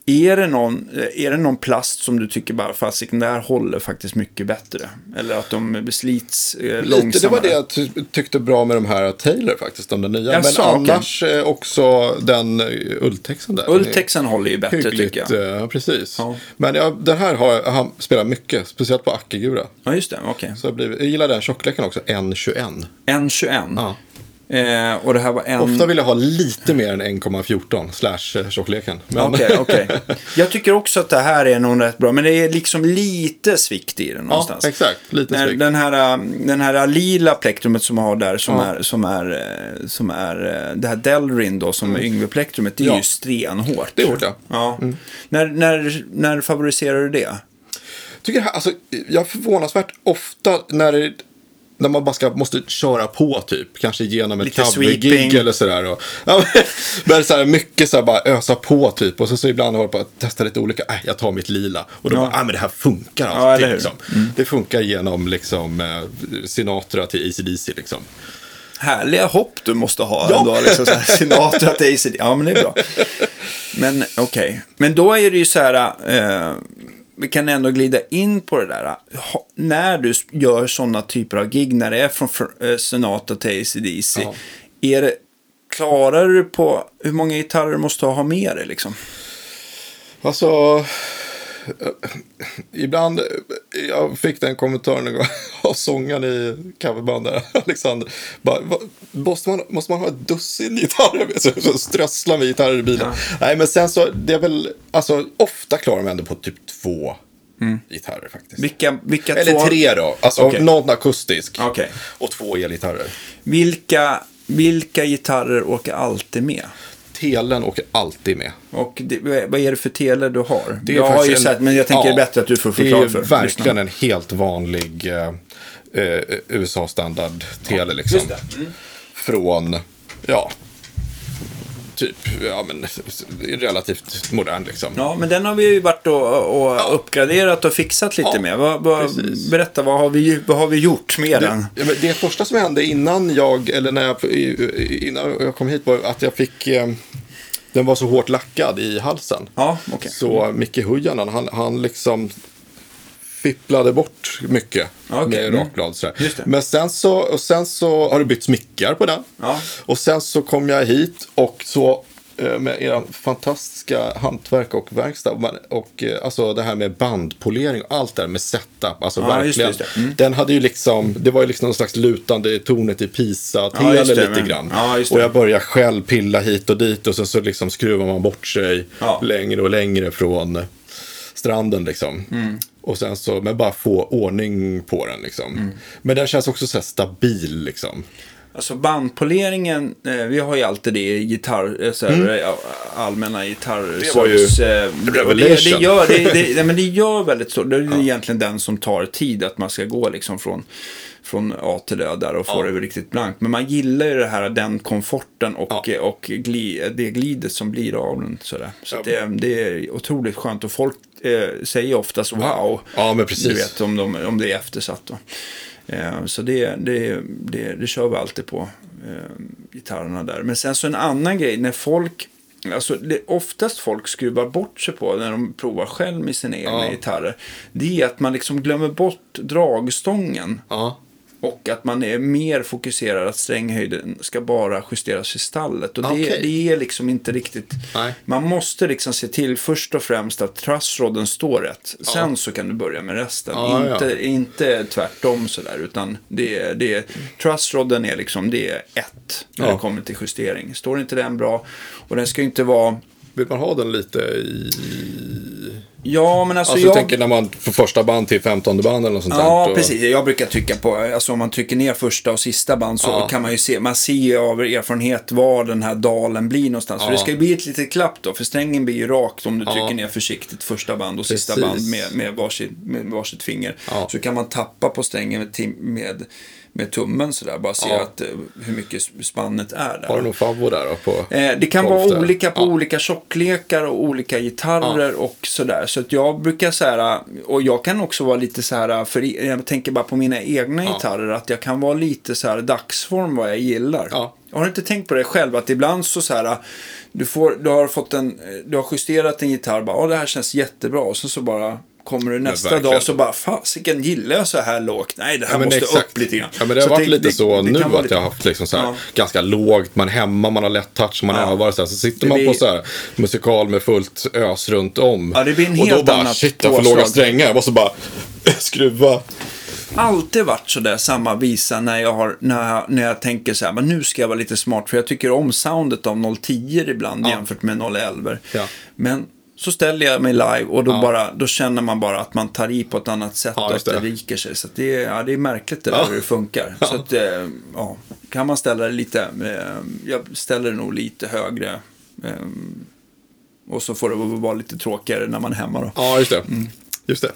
Är det, någon, är det någon plast som du tycker bara, fasiken, det här håller faktiskt mycket bättre? Eller att de slits eh, långsammare? Lite, det var det jag ty tyckte bra med de här Taylor faktiskt, de nya. Jag Men sa, annars okay. också den uh, ulltexen där. Ulltexen håller ju bättre hyggligt, tycker jag. Uh, precis. Ja. Men ja, den här har jag spelat mycket, speciellt på Akigura. Ja, just det, okej. Okay. Så jag, jag gillar den tjockleken också, N21. N21? Ja. Eh, och det här var en... Ofta vill jag ha lite mer än 1,14 slash eh, tjockleken. Men... okay, okay, Jag tycker också att det här är nog rätt bra. Men det är liksom lite svikt i den någonstans. Ja, exakt. Lite svikt. Den här, den här lila plektrumet som har där, som, ja. är, som, är, eh, som är det här Delrin då, som mm. är Yngve-plektrumet, det är ja. ju stenhårt. Det är hårt, ja. ja. Mm. När, när, när favoriserar du det? Tycker det alltså, jag förvånansvärt ofta när det när man bara ska, måste köra på typ. Kanske genom ett covergig eller sådär. Och, ja, men så här, mycket så här, bara ösa på typ. Och så, så ibland håller jag på att testa lite olika. Äh, jag tar mitt lila. Och då ja. bara, ah, men det här funkar alltid. Ja, liksom. mm. Det funkar genom liksom, eh, Sinatra till ACDC liksom. härliga hopp du måste ha Ja. ändå. Liksom, så här, Sinatra till ACD. Ja, men det är bra. Men okej. Men då är det ju så här, eh, vi kan ändå glida in på det där. Ha, när du gör sådana typer av gig, när det är från fr- eh, Sonata till ACDC, Ja. är det, klarar du på hur många gitarrer måste du ha med dig liksom? Alltså, ibland, eh, jag fick den kommentaren en gång av sångaren i coverbandet, Alexander. Bara, "Va- måste, man, måste man ha ett dussin gitarrer med sig? Så strösslar med gitarrer i bilen. Nej, men sen så, det är väl, alltså ofta klarar man ändå på typ två gitarrer faktiskt. Vilka, vilka Eller två... tre då, alltså Okej. någon akustisk. Okej. Och två elgitarrer. Vilka, vilka gitarrer åker alltid med? Telen åker alltid med. Och det, vad är det för tele du har? Det är jag har ju en- sett, men jag tänker Ja, det är bättre att du får Det förklara är för verkligen en helt vanlig eh, eh, USA-standard-tele liksom. just det. Mm. Från, ja, typ, ja men relativt modern liksom. Ja, men den har vi ju varit och, och uppgraderat och fixat lite Ja, med. Vad, precis. berätta, vad har, vi, vad har vi gjort med den? Det, ja, men det första som hände innan jag, eller när jag, innan jag kom hit var att jag fick, eh, den var så hårt lackad i halsen. Ja, okej. Så Micke Hujanen, han, han liksom fipplade bort mycket Ja, okej. med Mm. rakblad. Sådär. Men sen så, och sen så har det bytts mickar på den. Ja. Och sen så kom jag hit och så eh, med er fantastiska hantverk och verkstad. Och eh, alltså det här med bandpolering och allt det här med setup. Alltså Ja, just det, verkligen. just det. Mm. Den hade ju liksom, det var ju liksom någon slags lutande tornet i Pisa. Ja, Tele det, lite men- grann. ja, och jag började själv pilla hit och dit och sen så liksom skruvar man bort sig Ja. längre och längre från stranden liksom. Mm. Och sen så, men bara få ordning på den liksom. Mm. Men den känns också så stabil liksom. Alltså bandpoleringen, eh, vi har ju alltid det i gitarr, eh, så här, eh, allmänna gitarr. Mm. Det var ju eh, och det, revelation. det, gör, det, det, nej, men det gör väldigt så. Det är ju egentligen den som tar tid, att man ska gå liksom från, från A till Ö där och få Ja. det riktigt blankt. Men man gillar ju det här, den komforten och, Ja. eh, och gli, det glidet som blir av den. Sådär. Så Ja. att det, det är otroligt skönt och folk eh, säger oftast wow. Ja, men precis. Du vet om, de, om det är eftersatt. Då. Eh, så det, det, det, det kör vi alltid på, eh, gitarrerna där. Men sen så en annan grej, när folk, alltså det oftast folk skruvar bort sig på när de provar själv med sina egna Ja. gitarrer. Det är att man liksom glömmer bort dragstången. Ja. Och att man är mer fokuserad att stränghöjden ska bara justeras i stallet. Och det, Okej. det är liksom inte riktigt... Nej. Man måste liksom se till först och främst att trussrodden står rätt. Sen så kan du börja med resten. Ja, ja. inte, inte tvärtom sådär. Utan det, det, trussrodden är liksom det är ett när Ja. det kommer till justering. Står inte den bra och den ska inte vara... Vill man ha den lite i... Ja, men alltså, Alltså jag... tänker när man får första band till femtonde band eller något sånt Ja, där. precis. Jag brukar trycka på, alltså om man trycker ner första och sista band så Ja. kan man ju se, man ser ju av erfarenhet var den här dalen blir någonstans. För Ja. det ska ju bli ett litet klapp då, för strängen blir ju rakt om du Ja. trycker ner försiktigt första band och sista Precis. band med, med, varsitt, med varsitt finger. Så kan man tappa på strängen med, med, med tummen sådär, bara se Ja. att, eh, hur mycket spannet är där. Har du någon favvo där då? På Eh, det kan vara tolfte? olika på Ja. olika tjocklekar och olika gitarrer och sådär. Så att jag brukar så här, och jag kan också vara lite så här, för jag tänker bara på mina egna Ja. gitarrer, att jag kan vara lite så här dagsform vad jag gillar. Ja. Jag har inte tänkt på det själv, att ibland så så här, du, får, du har fått en, du har justerat en gitarr, bara, "Åh, det här känns jättebra, och sen så bara kommer du nästa dag så bara, fasiken gillar jag så här lågt? Nej, det här Ja, måste exakt. upp lite grann. Ja, men det har Så varit lite så det nu att lite- jag har haft liksom så här, Ja. ganska lågt, man är hemma, man har lätt touch, man Ja. övar så, här, så sitter Det man på blir- så här musikal med fullt ös runt om. Ja, det blir en och då helt bara, annat shit, jag får låga strängar, jag måste bara skruva. alltid varit sådär samma visa när jag, har, när jag, när jag tänker så här, men nu ska jag vara lite smart för jag tycker om soundet av 010 ibland jämfört med 011. Ja. Men så ställer jag mig live och då, Ja. bara, då känner man bara att man tar i på ett annat sätt Ja, och att det. viker sig. Så det, är, ja, det är märkligt det där Ja. hur det funkar. Så att, eh, ja, kan man ställa det lite, eh, jag ställer det nog lite högre. Eh, och så får det vara lite tråkigare när man är hemma då. Ja, just det. Just det.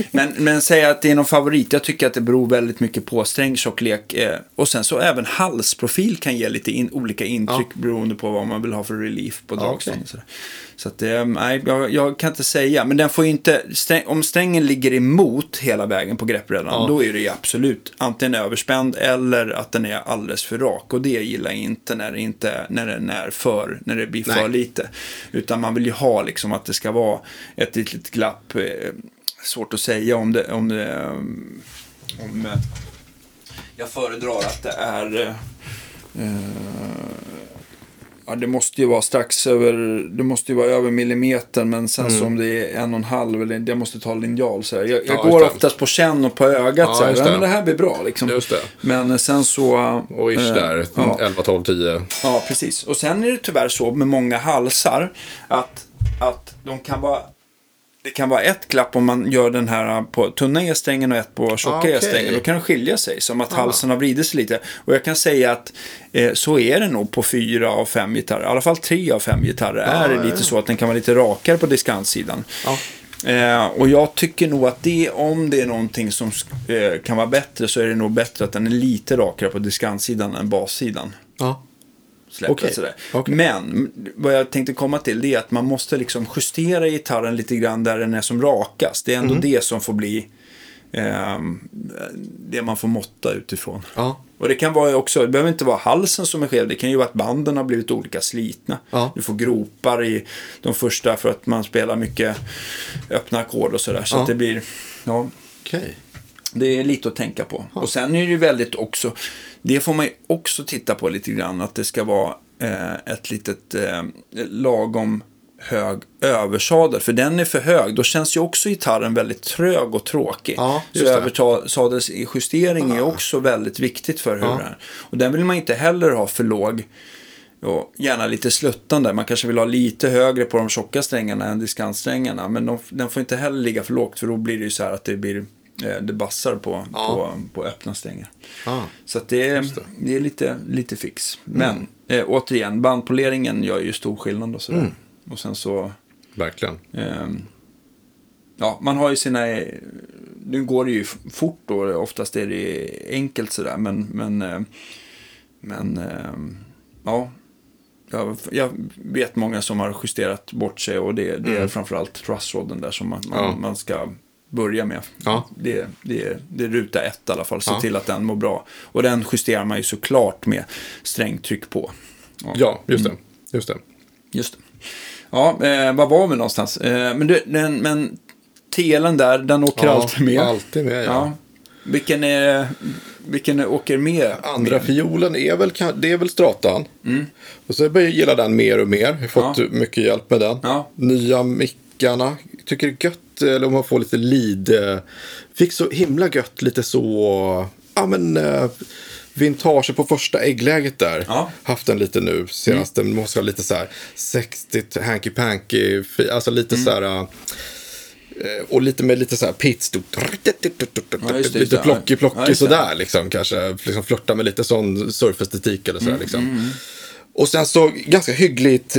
men, men säga att det är någon favorit. Jag tycker att det beror väldigt mycket på strängtjocklek. Eh, och sen så även halsprofil kan ge lite in, olika intryck ja. beroende på vad man vill ha för relief på dragstång. Ja, okay. Så att det, nej, jag, jag, kan inte säga. Men den får ju inte, sträng, om strängen ligger emot hela vägen på greppbrädan, ja. då är det ju absolut antingen överspänd eller att den är alldeles för rak. Och det gillar jag inte när, det inte, när den är för, när det blir nej. för lite. Utan man vill ju ha liksom att det ska vara ett litet glapp. Eh, svårt att säga om det, om det, om, eh, jag föredrar att det är eh, Ja, det måste ju vara strax över, det måste ju vara över millimetern, men sen mm. om det är en och en halv, eller jag måste ta linjal så här. Jag, jag ja, går oftast på känn och på ögat ja, så här. Ja, men det här blir bra liksom. Just det. Men sen så... Och ish äh, där, ja. 11, 12, 10. Ja, precis. Och sen är det tyvärr så med många halsar, att, att de kan vara det kan vara ett klapp om man gör den här på tunna E-strängen och ett på tjocka okay. E-strängen. Då kan det skilja sig, som att halsen har vridit sig lite. Och jag kan säga att eh, så är det nog på fyra av fem gitarrer. I alla fall tre av fem gitarrer ah, är det lite ja. så att den kan vara lite rakare på diskantsidan. Eh, och jag tycker nog att det, om det är någonting som eh, kan vara bättre så är det nog bättre att den är lite rakare på diskantsidan än bassidan. Ja släppt. Okay. Sådär. Okay. Men vad jag tänkte komma till det är att man måste liksom justera gitarren lite grann där den är som rakast. Det är ändå mm. det som får bli eh, det man får måtta utifrån. Ja. Och det kan vara också, det behöver inte vara halsen som är skev, det kan ju vara att banden har blivit olika slitna. Ja. Du får gropar i de första för att man spelar mycket öppna ackord och sådär. Så ja. att det blir, ja. Okay. Det är lite att tänka på. Och sen är det ju väldigt också, det får man ju också titta på lite grann, att det ska vara eh, ett litet eh, lagom hög översadel. För den är för hög, då känns ju också gitarren väldigt trög och tråkig. Ja, så översadelsjustering är också väldigt viktigt för hur ja. är. Och den vill man inte heller ha för låg. Och gärna lite sluttande. Man kanske vill ha lite högre på de tjocka strängarna än diskantsträngarna. Men de, den får inte heller ligga för lågt för då blir det ju så här att det blir det bassar på, ja. på, på öppna strängar. Ah, så det, är, det. det är lite, lite fix. Men mm. eh, återigen, bandpoleringen gör ju stor skillnad och sådär. Mm. Och sen så... Verkligen. Eh, ja, man har ju sina... Nu går det ju fort då, oftast är det enkelt sådär. Men, men, eh, men eh, ja. Jag, jag, vet många som har justerat bort sig och det, det är mm. framförallt trussrodden där som man, man, ja. man ska börja med. Ja. Det, det, det är ruta ett i alla fall. Se ja. till att den mår bra. Och den justerar man ju såklart med strängtryck på. Ja, ja just det. Just det. Just det. Ja, eh, var var vi någonstans? Eh, men, du, den, men telen där, den åker ja, alltid med. Alltid med, ja. ja. Vilken, är, vilken åker med? Andra fiolen är väl, det är väl stratan. Mm. Och så börjar jag gilla den mer och mer. Jag har fått ja. mycket hjälp med den. Ja. Nya mickarna. Tycker det är gött eller om man får lite lead. Eh, fick så himla gött, lite så, ja men, uh, vintage på första äggläget där. Ja. Haft den lite nu senaste, mm. måste vara lite så här 60 hanky panky, alltså lite mm. så här. Uh, och lite med lite så här pits. Lite plockig plockig ja, sådär liksom kanske. Liksom flörta med lite sån surfestetik eller sådär mm, liksom. Och sen så ganska hyggligt,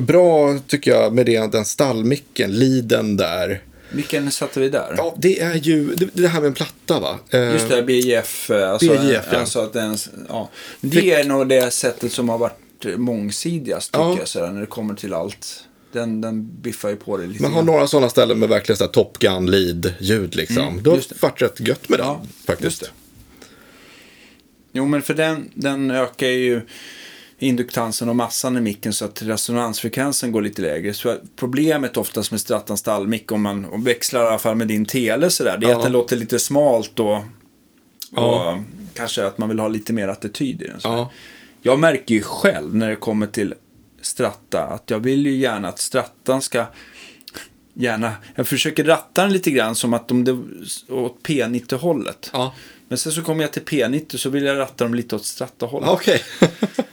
bra tycker jag med det, den stallmicken, liden där. Vilken satte vi där? Ja, det är ju det, det här med en platta va? Eh, Just det, BJF. Eh, alltså, BJF, ja. Alltså att den, ja. Det är nog det sättet som har varit mångsidigast tycker ja. jag, sådär, när det kommer till allt. Den, den biffar ju på det lite. Man har några sådana ställen med verkligen sådär Top Gun lead-ljud liksom. Mm, det har varit rätt gött med den ja, faktiskt. Jo, men för den, den ökar ju induktansen och massan i micken så att resonansfrekvensen går lite lägre. Så problemet oftast med Strattan stallmick om man växlar i alla fall med din tele sådär, det är ja. att den låter lite smalt och, och ja. kanske att man vill ha lite mer attityd i den. Ja. Jag märker ju själv när det kommer till Stratta att jag vill ju gärna att Strattan ska gärna, jag försöker ratta den lite grann som att de det åt P90-hållet. Ja. Men sen så kommer jag till P90 så vill jag ratta dem lite åt Stratta-hållet. Okej. Okay.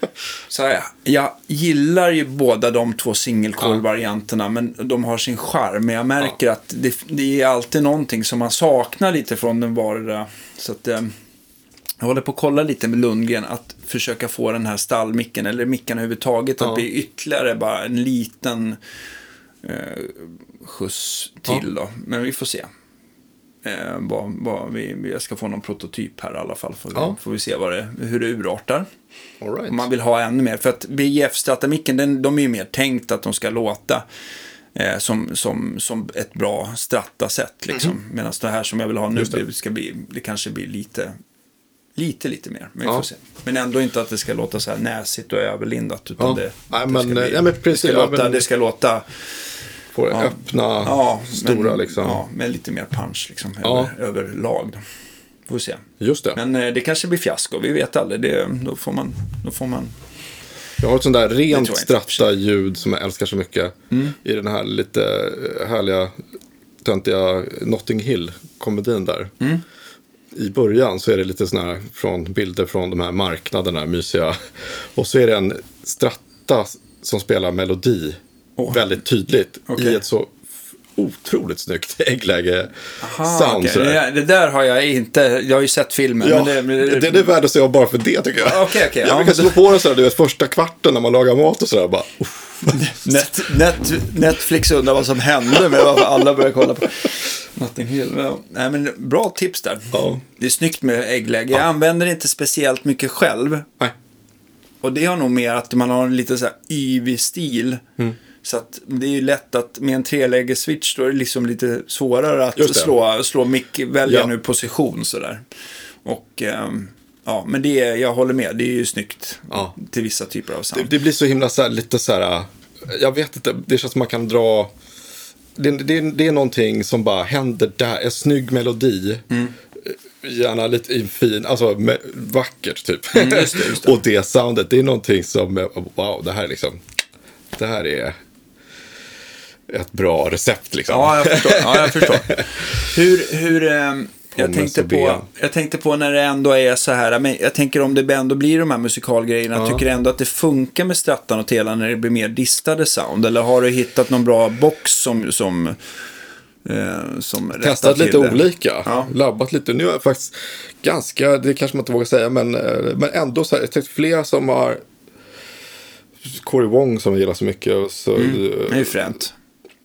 så jag, jag gillar ju båda de två singelcoil-varianterna, ja. men de har sin charm. Men jag märker ja. att det, det, är alltid någonting som man saknar lite från den vardera. Så att, eh, jag håller på att kolla lite med Lundgren att försöka få den här stallmicken, eller mickarna överhuvudtaget, att ja. bli ytterligare bara en liten eh, skjuts till då. Men vi får se. Eh, vad, vad vi, jag ska få någon prototyp här i alla fall. Får, Ja. får vi se vad det, hur det urartar. All right. Om man vill ha ännu mer. För att BJF-stratamicken, den, de är ju mer tänkt att de ska låta eh, som, som, som ett bra stratta-sätt. Liksom. Medan det här som jag vill ha nu, det. det. ska bli, det kanske blir lite, lite, lite mer. Men Ja. Men ändå inte att det ska låta så här näsigt och överlindat. Utan Ja. det, det, men, ska bli, ja, men precis. det, ska Ja, låta, men- det ska låta Får Ja. öppna, ja, stora men, liksom. Ja, med lite mer punch liksom, Ja. över, överlag. Då. Får vi se. Just det. Men eh, det kanske blir fiasko, vi vet aldrig. Det, då, får man, då får man... Jag har ett sånt där rent. Mm. stratta-ljud som jag älskar så mycket. I den här lite härliga, töntiga Notting Hill-komedin där. Mm. I början så är det lite sådana här från bilder från de här marknaderna, mysiga. Och så är det en stratta som spelar melodi Åh. väldigt tydligt. Okej. I ett så otroligt snyggt äggläge-sound. Aha, okej. sådär. det, där- det där har jag inte, jag har ju sett filmen. Ja, men det, det, det är värt att se bara för det tycker jag. Ja, okej, okej, jag ja. brukar slå på den sådär, du vet, första kvarten när man lagar mat och sådär. Bara. Net, net, Netflix undrar vad som hände med varför alla började kolla på Notting Hill. Nej, men bra tips där. Ja. Det är snyggt med äggläge. Jag använder det inte speciellt mycket själv. Nej. Och det har nog mer att man har en lite så här yvig stil. Mm. Så att det är ju lätt att med en treläges switch då är det liksom lite svårare att det. slå, slå mick, välja Ja. nu position sådär. Och ehm, ja, men det är, jag håller med, det är ju snyggt Ja. till vissa typer av Det, sound. det blir så himla så här, lite så här, jag vet inte, det känns som man kan dra, det, det, det är någonting som bara händer där, en snygg melodi. Mm. Gärna lite i fin, alltså med, vackert typ. Mm, just det, just det. och det soundet, det är någonting som, eh, wow, det här är liksom, det här är ett bra recept liksom. Ja, jag förstår. Ja, jag förstår. Hur, hur, ehm, jag, tänkte på, jag tänkte på när det ändå är så här, men jag tänker om det ändå blir de här musikalgrejerna, Ja. tycker du ändå att det funkar med Strattan och Tela när det blir mer distade sound? Eller har du hittat någon bra box som, som, eh, Testat lite det? olika, Ja. labbat lite. Nu är jag faktiskt ganska, det kanske man inte vågar säga, men, eh, men ändå så här, jag sett flera som har Corey Wong som jag gillar så mycket. Så, Det är eh, ju fränt.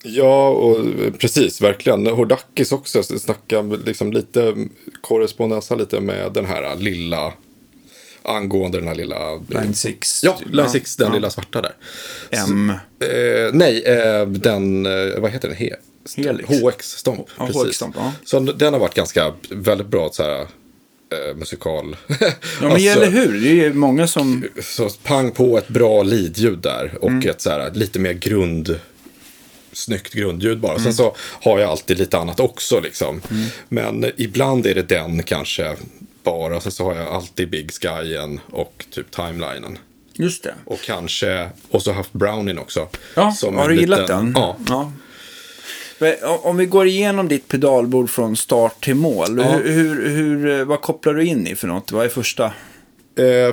Ja, och eh, precis, verkligen. Hordakis också, så snackar liksom lite, korrespondensa lite med den här lilla, angående den här lilla... Line 6. Ja, Line 6, den lilla svarta där. M. Eh, nej, eh, den, eh, vad heter den? He Helix. HX-stomp. Ja, precis. HX-stomp, ja. Så den har varit ganska, väldigt bra så här, eh, musikal. Ja, men eller hur? Det är många som... Så pang på ett bra lidljud där och Mm. ett så här, lite mer grund, snyggt grundljud bara. Mm. Sen så har jag alltid lite annat också liksom. Men ibland är det den kanske bara. Sen så har jag alltid Big Skyen och typ Timelinen. Just det. Och kanske, och så haft Brownin också. Ja, har du gillat liten- den? Ja. Men Om vi går igenom ditt pedalbord från start till mål. Ja. Hur, hur, hur, vad kopplar du in i för något? Vad är första? Eh,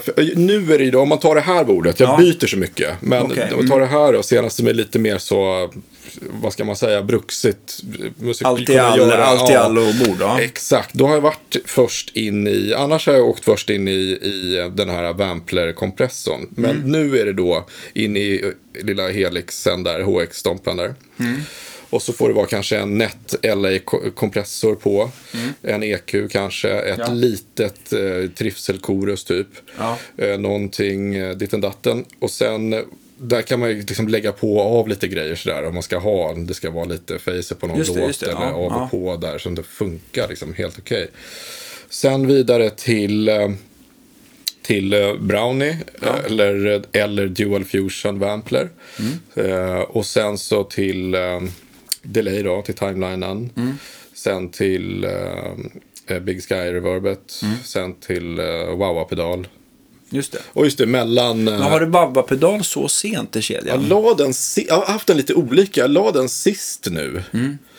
för, nu är det ju då, om man tar det här bordet, jag Ja. byter så mycket. Men Okej, om man tar det här då, senast som är lite mer så, vad ska man säga, bruxigt. Allt i kunna all, göra- allt i allo bord, ja. Exakt, då har jag varit först in i, annars har jag åkt först in i, i den här Vampler-kompressorn. Men Mm. nu är det då in i lilla Helixen där, HX-stompan där. Mm. Och så får det vara kanske en Net LA-kompressor på. En EQ kanske, ett Mm. Ja. litet eh, trivselkorus typ. Ja. Eh, någonting eh, ditten datten. Och sen där kan man ju liksom lägga på och av lite grejer sådär. Om man ska ha, det ska vara lite facer på någon det, låt eller ja, av och ja. på där som det funkar liksom helt okej. Sen vidare till, eh, till eh, Brownie eh, eller, eller Dual Fusion Vampler. Mm. Eh, och sen så till eh, Delay då, till timelinen. Mm. Sen till eh, eh, Big Sky Reverbet. Mm. Sen till uh, Wawa-pedal. Just det. Och just det, mellan... eh, Men har du Babba-pedal så sent i kedjan? jag, la den si- jag har haft den lite olika. Jag la den sist nu.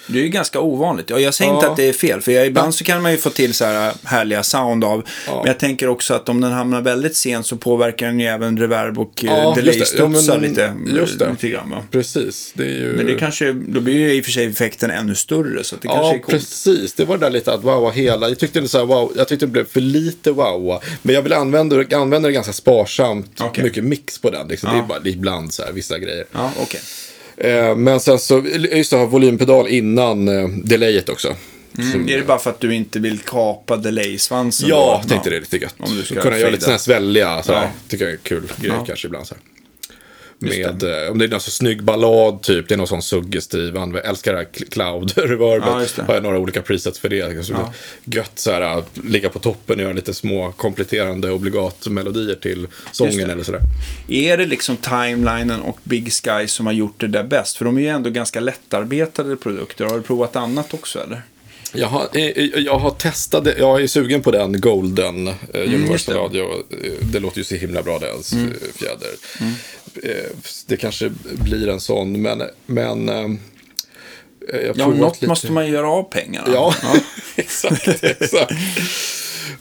Det är ju ganska ovanligt. Ja, jag säger inte Ja. att det är fel, för jag, ibland så kan man ju få till så här härliga sound av. Ja. Men jag tänker också att om den hamnar väldigt sent så påverkar den ju även reverb och Ja, ja, delay-studsar lite, just det. lite grann. Precis, det är ju... Men det kanske, då blir ju i och för sig effekten ännu större, så det Ja, precis. Det var det där lite att wowa hela. Jag tyckte det, så här, wow, jag tyckte det blev för lite wowa. Men jag vill använda, använda det ganska sparsamt. Okej. Mycket mix på den. Liksom. Det är bara ibland så här, vissa grejer. Ja, okej. Eh, men sen så, just det, volympedal innan eh, delayet också. Mm. Är det bara för att du inte vill kapa delay-svansen? Ja, jag tänkte det är lite gött. Om du ska Kunna göra lite sådana här svälliga, så här, Ja. tycker jag är kul grej Ja. kanske ibland. Så här. Med, eh, om det är någon så snygg ballad typ, det är någon sån suggestiv, jag älskar det här cl- cloud reverbet. Ja, det. har jag några olika presets för det. Så Ja. Gött så här, att ligga på toppen och göra lite små kompletterande obligat melodier till sången det. eller sådär. Är det liksom Timelinen och Big Sky som har gjort det där bäst? För de är ju ändå ganska lättarbetade produkter. Har du provat annat också eller? Jag har, eh, jag har testat det, jag är sugen på den Golden eh, just Universal det. Radio. Eh, Det låter ju så himla bra deras mm. fjäder. Eh, Det kanske blir en sån, men, men eh, jag Ja, något lite- måste man göra av pengarna. Ja, exakt. exakt.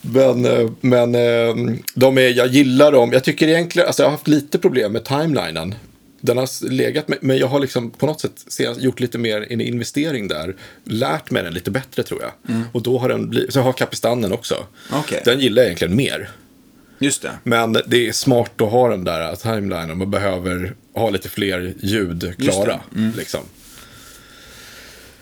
Men, eh, men eh, de är, jag gillar dem. Jag tycker egentligen, alltså jag har haft lite problem med timelinen. Den har legat med, men jag har liksom på något sätt gjort lite mer en investering där. Lärt mig den lite bättre tror jag. Och då har den blivit, så jag har Kapistanen också. Mm. Okej. Den gillar jag egentligen mer. Just det. Men det är smart att ha den där timelinen. Man behöver ha lite fler ljud klara. Mm. Liksom.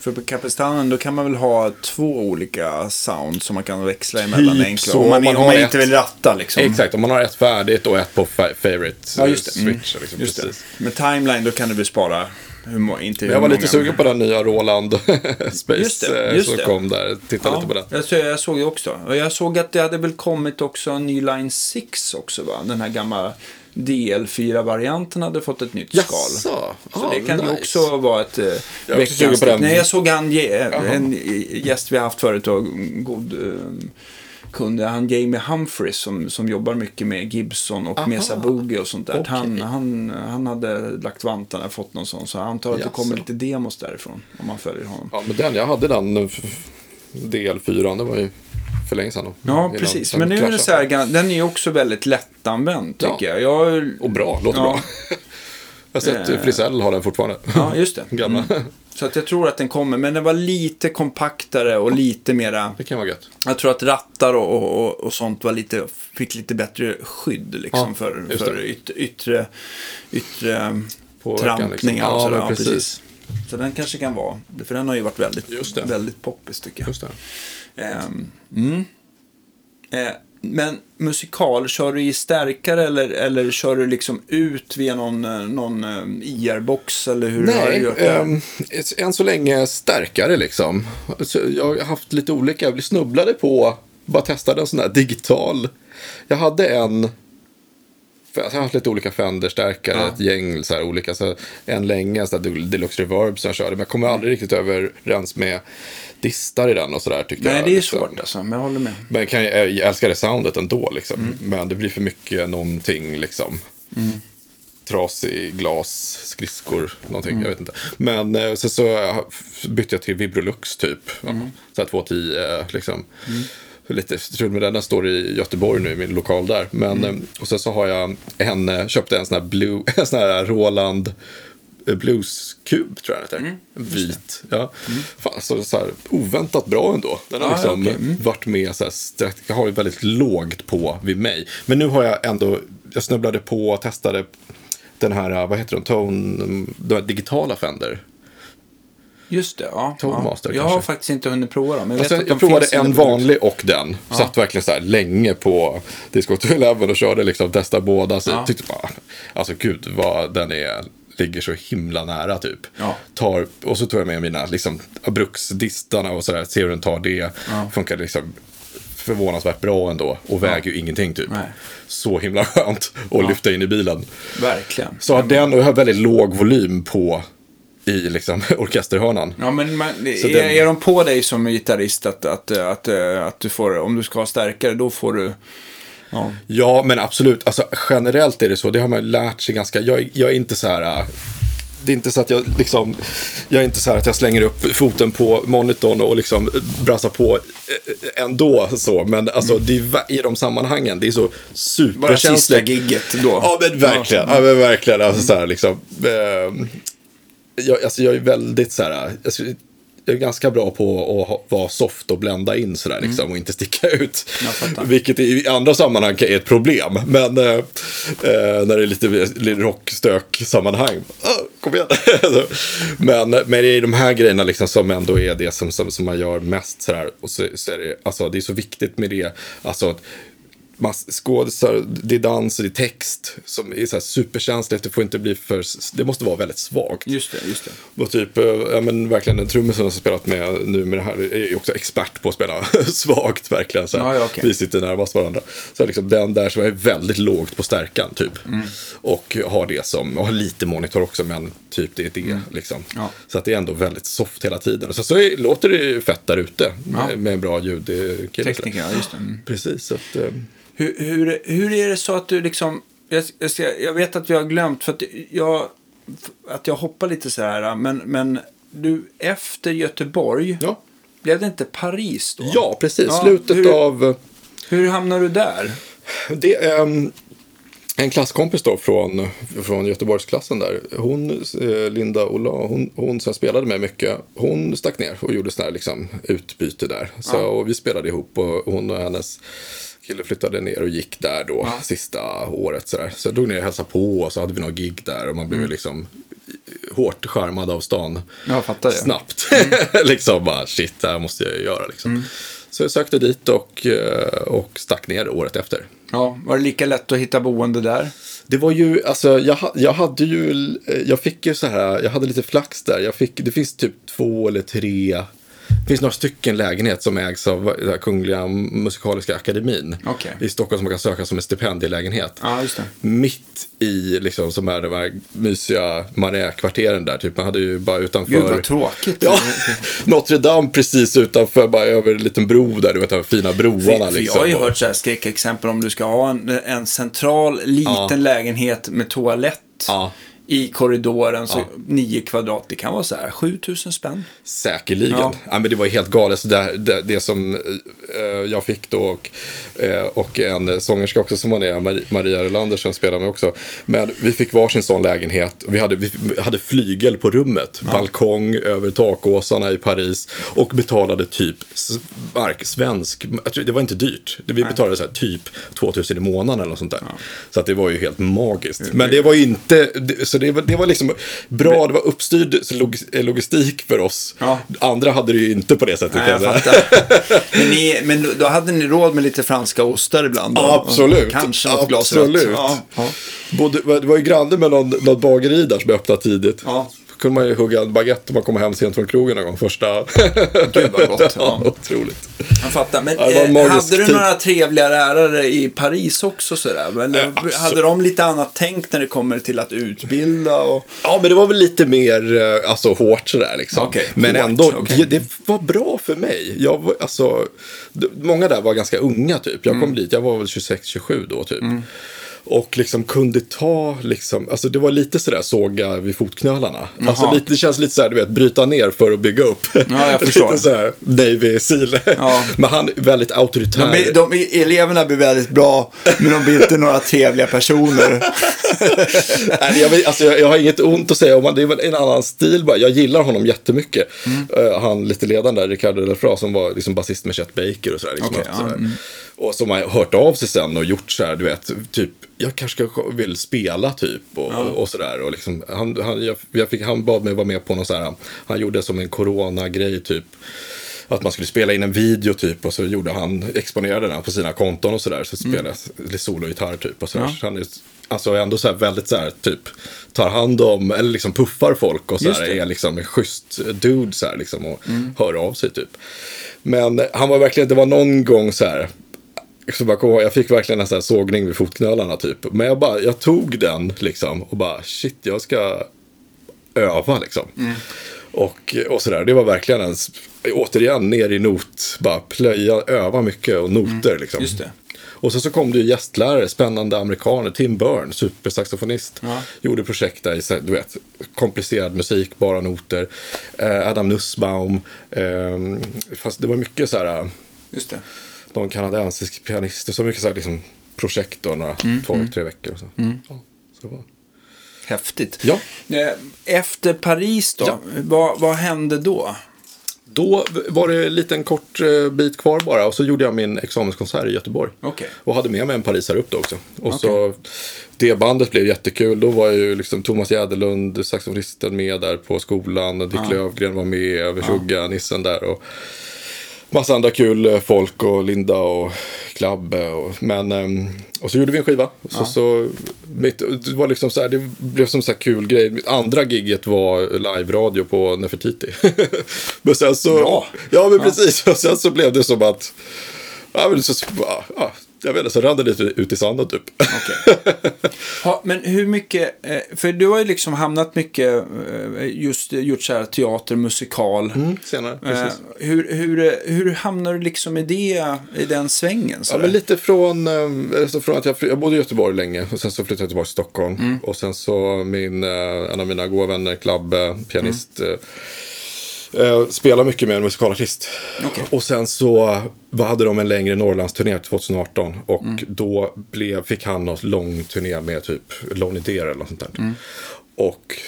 För på Kapistanen då kan man väl ha två olika sound som man kan växla emellan Typ enkla. så, Om man, om man om man har inte ett- vill ratta liksom. Exakt, om man har ett färdigt och ett på fa- favorite Ja, just det. Mm. switch. Liksom, Just det. precis. Med timeline då kan du väl spara hur, inte jag var lite sugen på den nya Roland Space Just det, eh, just som det. kom där. Titta Ja, lite på den. jag, såg, jag såg det också. Och jag såg att det hade väl kommit också en ny Line 6 också va? Den här gamla DL4-varianten hade fått ett nytt skal. Så Ah, det kan ju nice. också vara ett eh, Jag veckans på den. Nej, jag såg han, en gäst vi har haft förut och god eh, kunde, han Jamie Humphries som, som jobbar mycket med Gibson och Aha. Mesa Boogie och sånt där. Okej. Han, han, han hade lagt vantarna, fått någon sån, så jag antar att det Jaså. kommer lite demos därifrån om man följer honom. Ja, men den, jag hade den eh, f- DL4, det var ju för länge sedan. Ja, Innan precis. Men nu är det så här, den är också väldigt lättanvänd Ja. tycker jag. jag. Och bra, låter Ja. bra. jag har sett Eh. eh. Frisell har den fortfarande. Ja, just det. Gamla. Mm. Så att jag tror att den kommer, men den var lite kompaktare och lite mera... Det kan vara gött. Jag tror att rattar och, och, och, sånt var lite, fick lite bättre skydd liksom, Ja, för, för yt, yttre, yttre Påverkan, trampningar liksom. och Ja, sådär. Ja, precis. precis. Så den kanske kan vara, för den har ju varit väldigt, väldigt poppis tycker jag. Just det. Ehm, mm. Eh, men musikal, kör du i stärkare eller, eller kör du liksom ut via någon, eh, någon eh, IR-box eller hur har du Nej, gjort det? ehm, än så länge starkare liksom. Så jag har haft lite olika, jag snubblade på, bara testade en sån här digital. Jag hade en, jag har haft lite olika Fender-stärkare, Ja. ett gäng så här olika, så en länge, en sån här Deluxe Reverb som jag körde, men jag kommer aldrig riktigt överens med distar i den och sådär tyckte Nej, jag. det är liksom. svårt alltså, men jag håller med. Men kan jag, jag älskar det soundet ändå liksom. Mm. Men det blir för mycket någonting liksom. Trasig glas, skridskor, någonting. Mm. Jag vet inte. Men eh, så, så bytte jag till Vibrolux typ. Mm. Så här 210 eh, liksom. Lite strul med den. Den står i Göteborg nu i min lokal där. Men, Mm. eh, och sen så har jag en, eh, köpte en sån här, blue, en sån här Roland eh, Blues Cube tror jag den Mm. heter. Vit. Ja. Fan, så, så här, oväntat bra ändå. Den har Ja, liksom okej. Mm. varit med så här, strax- jag har väldigt lågt på vid mig. Men nu har jag ändå, jag snubblade på och testade den här, vad heter de, Tone, de här digitala Fender. Just det, ja. Tone ja. Master Jag har kanske. faktiskt inte hunnit prova dem. Jag, Alltså, jag de provade en vanlig och den. Satt verkligen så här länge på Disco 11 och körde liksom, testade båda. Så Ja. jag tyckte bara, alltså gud vad den är, ligger så himla nära typ. Ja. Tar, och så tog jag med mina liksom, Abrux-distarna och sådär, ser hur den tar det. Ja. Funkar liksom förvånansvärt bra ändå och väger ju ingenting typ. Nej. Så himla skönt att lyfta in i bilen. Verkligen. Så har den och har väldigt låg volym på i liksom orkesterhörnan. Ja, men man, är, den- är de på dig som gitarrist att, att, att, att, att du får, om du ska ha starkare, då får du... Ja. Ja, men absolut. Alltså, generellt är det så. Det har man lärt sig ganska. Jag, är- jag är inte så här. äh, Det är inte så att jag liksom, jag är inte så här att jag slänger upp foten på monitorn och liksom brassar på eh, ändå så. Men alltså det är, i de sammanhangen, det är så Bara sista superkänsligt. gigget då. Ja, men verkligen. Ja, men verkligen. Alltså, så här, liksom, eh, jag, alltså, jag är väldigt så här, alltså, är ganska bra på att vara soft och blända in sådär liksom och inte sticka ut. Vilket i andra sammanhang är ett problem. Men eh, eh, när det är lite, rockstök-sammanhang, ah, kom igen. men, men i de här grejerna liksom som ändå är det som, som, som man gör mest sådär. Och så, så är det, alltså, det är så viktigt med det. Alltså, skådisar, det är dans och det är text som är så här superkänsligt. Det får inte bli för, det måste vara väldigt svagt. Just det, just det. Och typ, eh, ja men verkligen den trummisen som har spelat med nu med det här är ju också expert på att spela svagt verkligen. Så här. Ja, ja, okej. Vi sitter närmast varandra. Så liksom den där som är väldigt lågt på stärkan typ. Mm. Och har det som, och har lite monitor också men typ det är det liksom. Mm. Ja. Så att det är ändå väldigt soft hela tiden. Så, så är, låter det ju fett där ute med, med en bra ljudkille. Tekniker, ja, just det. Mm. Precis, så att, eh, Hur, hur, hur är det så att du liksom... Jag, jag, ska, jag vet att vi har glömt, för att jag, att jag hoppar lite så här, men, men du, efter Göteborg, ja. blev det inte Paris då? ja, precis. Ja, Slutet hur- av... Hur hamnar du där? Det är um, en klasskompis då från, från Göteborgsklassen där. Hon, eh, Linda Ola, hon, hon som jag spelade med mycket, hon stack ner och gjorde sån här liksom utbyte där. Så, och vi spelade ihop och hon och hennes kille flyttade ner och gick där då sista året. Så, där. så jag drog ner och hälsade på och så hade vi några gig där och man blev ju liksom hårt skärmad av stan. Jag fattar det. Snabbt. liksom bara shit, det här måste jag göra liksom. Så jag sökte dit och, eh, och stack ner året efter. Ja, var det lika lätt att hitta boende där? Det var ju, alltså jag, jag hade ju, eh, jag fick ju så här, jag hade lite flax där. Jag fick, det finns typ två eller tre, det finns några stycken lägenhet som ägs av Kungliga Musikaliska Akademin. Okej. I Stockholm som man kan söka som en stipendielägenhet. Det. Mitt i, liksom, som är de här mysiga Marais-kvarteren där. Typ, man hade ju bara utanför. Gud, vad tråkigt. Ja, Notre Dame precis utanför, bara över en liten bro där, du vet de fina broarna För, för liksom. jag har ju hört så här skräckexempel om du ska ha en, en central liten Ja. lägenhet med toalett Ja. I korridoren, så Ja. nio kvadrat, det kan vara så här 7000 spänn. Säkerligen. Ja. Ja. men det var helt galet. Så det, det, det som eh, jag fick då och, eh, och en sångerska också som var det, Maria, Maria Relander som spelar med också. Men vi fick varsin sån lägenhet. Vi hade, vi hade flygel på rummet. Balkong över takåsarna i Paris. Och betalade typ mark, svensk. Det var inte dyrt. Vi betalade så här, typ 2000 i månaden eller något sånt där. Så att det var ju helt magiskt. Men det var ju inte, det- så det var, det var liksom bra, det var uppstyrd log- logistik för oss. Ja. Andra hade det ju inte på det sättet. Nej, jag men, ni, men då- hade ni råd med lite franska ostar ibland? då? Absolut. Kanske något glas rött. Absolut. Ja, ja. Både, det var ju granne med någon, något bageri där som öppnade tidigt. Ja. Kunde man ju hugga en baguette om man kom hem sent från krogen någon gång. Första... Gud, vad gott. ja, Ja. otroligt. Jag fattar. Men Ja, eh, hade du tid. några trevliga lärare i Paris också? Sådär? Eh, absolut. hade de lite annat tänk när det kommer till att utbilda? Och... Ja, men det var väl lite mer eh, alltså, hårt sådär liksom. Okej, men hårt, ändå, okej. det, det var bra för mig. Jag var, alltså, många där var ganska unga typ. Jag kom Mm. dit, jag var väl 26-27 då typ. Och liksom kunde ta, liksom, alltså det var lite sådär såga vid fotknölarna. Alltså lite, det känns lite såhär, du vet, bryta ner för att bygga upp. jag förstår. lite såhär, Navy Seal. Ja. Men han är väldigt auktoritär. De, de, eleverna blir väldigt bra, men de blir inte några trevliga personer. Nej, jag, vet, alltså, jag, jag har inget ont att säga om honom. Det är väl en annan stil bara. Jag gillar honom jättemycket. Mm. Eh, han lite ledaren där, Ricardo Delfra, som var liksom basist med Chet Baker och sådär. Liksom, haft ja, sådär. mm. Och som har hört av sig sen och gjort så här, du vet, typ, jag kanske vill spela typ och, och sådär. Och liksom, han, han, jag, jag fick, han bad mig vara med på någon så här, han gjorde som en corona-grej typ. Att man skulle spela in en video typ och så gjorde han, exponerade den på sina konton och sådär. Så spelade jag lite sologitarr typ och sådär. Mm. Ja. Så han är alltså ändå så här väldigt så här typ tar hand om, eller liksom puffar folk och så här. Mm. är liksom en schysst dude så här liksom och hör av sig typ. Men han var verkligen, det var någon gång så här, så bara jag fick verkligen en sån sågning vid fotknölarna typ. Men jag bara, jag tog den liksom och bara shit, jag ska öva liksom. Mm. Och, och sådär, det var verkligen en, återigen ner i not, bara plöja, öva mycket och noter liksom. Mm. just det. Och sen så kom det ju gästlärare, spännande amerikaner, Tim Byrne, supersaxofonist. Ja. Gjorde projekt där i, du vet, komplicerad musik, bara noter. Eh, Adam Nussbaum, ehm, fast det var mycket så här, Just det. Någon kanadensisk pianist och så mycket så här liksom projekt då, några, Mm, två, tre veckor och så. Ja, så det var. Häftigt. Ja. Eh, Efter Paris då, Ja. vad, vad hände då? Då var det en liten kort eh, bit kvar bara och så gjorde jag min examenskonsert i Göteborg. Okej. Och hade med mig en parisare upp då också. Och så det bandet blev jättekul. Då var ju liksom Thomas Jäderlund, saxofonisten, med där på skolan. Dick Lövgren var med, Övertjugga, Nissen där. Och massa andra kul eh, folk och Linda och Klabbe. Och, men, ehm, och så gjorde vi en skiva. Så, så, mitt, det var liksom så här, det blev som så här kul grej. Mitt andra gigget var live-radio på Nefertiti. men sen så, Bra. Ja, men precis. Och sen så blev det som att, ja, men så, ja, jag vet inte, så rann det lite ut i sanden typ. Ha, men hur mycket, eh, för du har ju liksom hamnat mycket, eh, just gjort så här teater, musikal. Senare, Eh, precis. hur, hur, hur hamnar du liksom i det, i den svängen? Så Ja, men lite från, eh, alltså från att jag, jag bodde i Göteborg länge och sen så flyttade jag tillbaka till Stockholm. Mm. Och sen så min, eh, en av mina goda vänner, Klabbe, pianist, Mm. Eh, spelar mycket med en musikalartist. Okej. Och sen så hade de en längre Norrlandsturné 2018 och Mm. då blev, fick han någon lång turné med typ Lonely Deer eller något sånt där. Mm. Och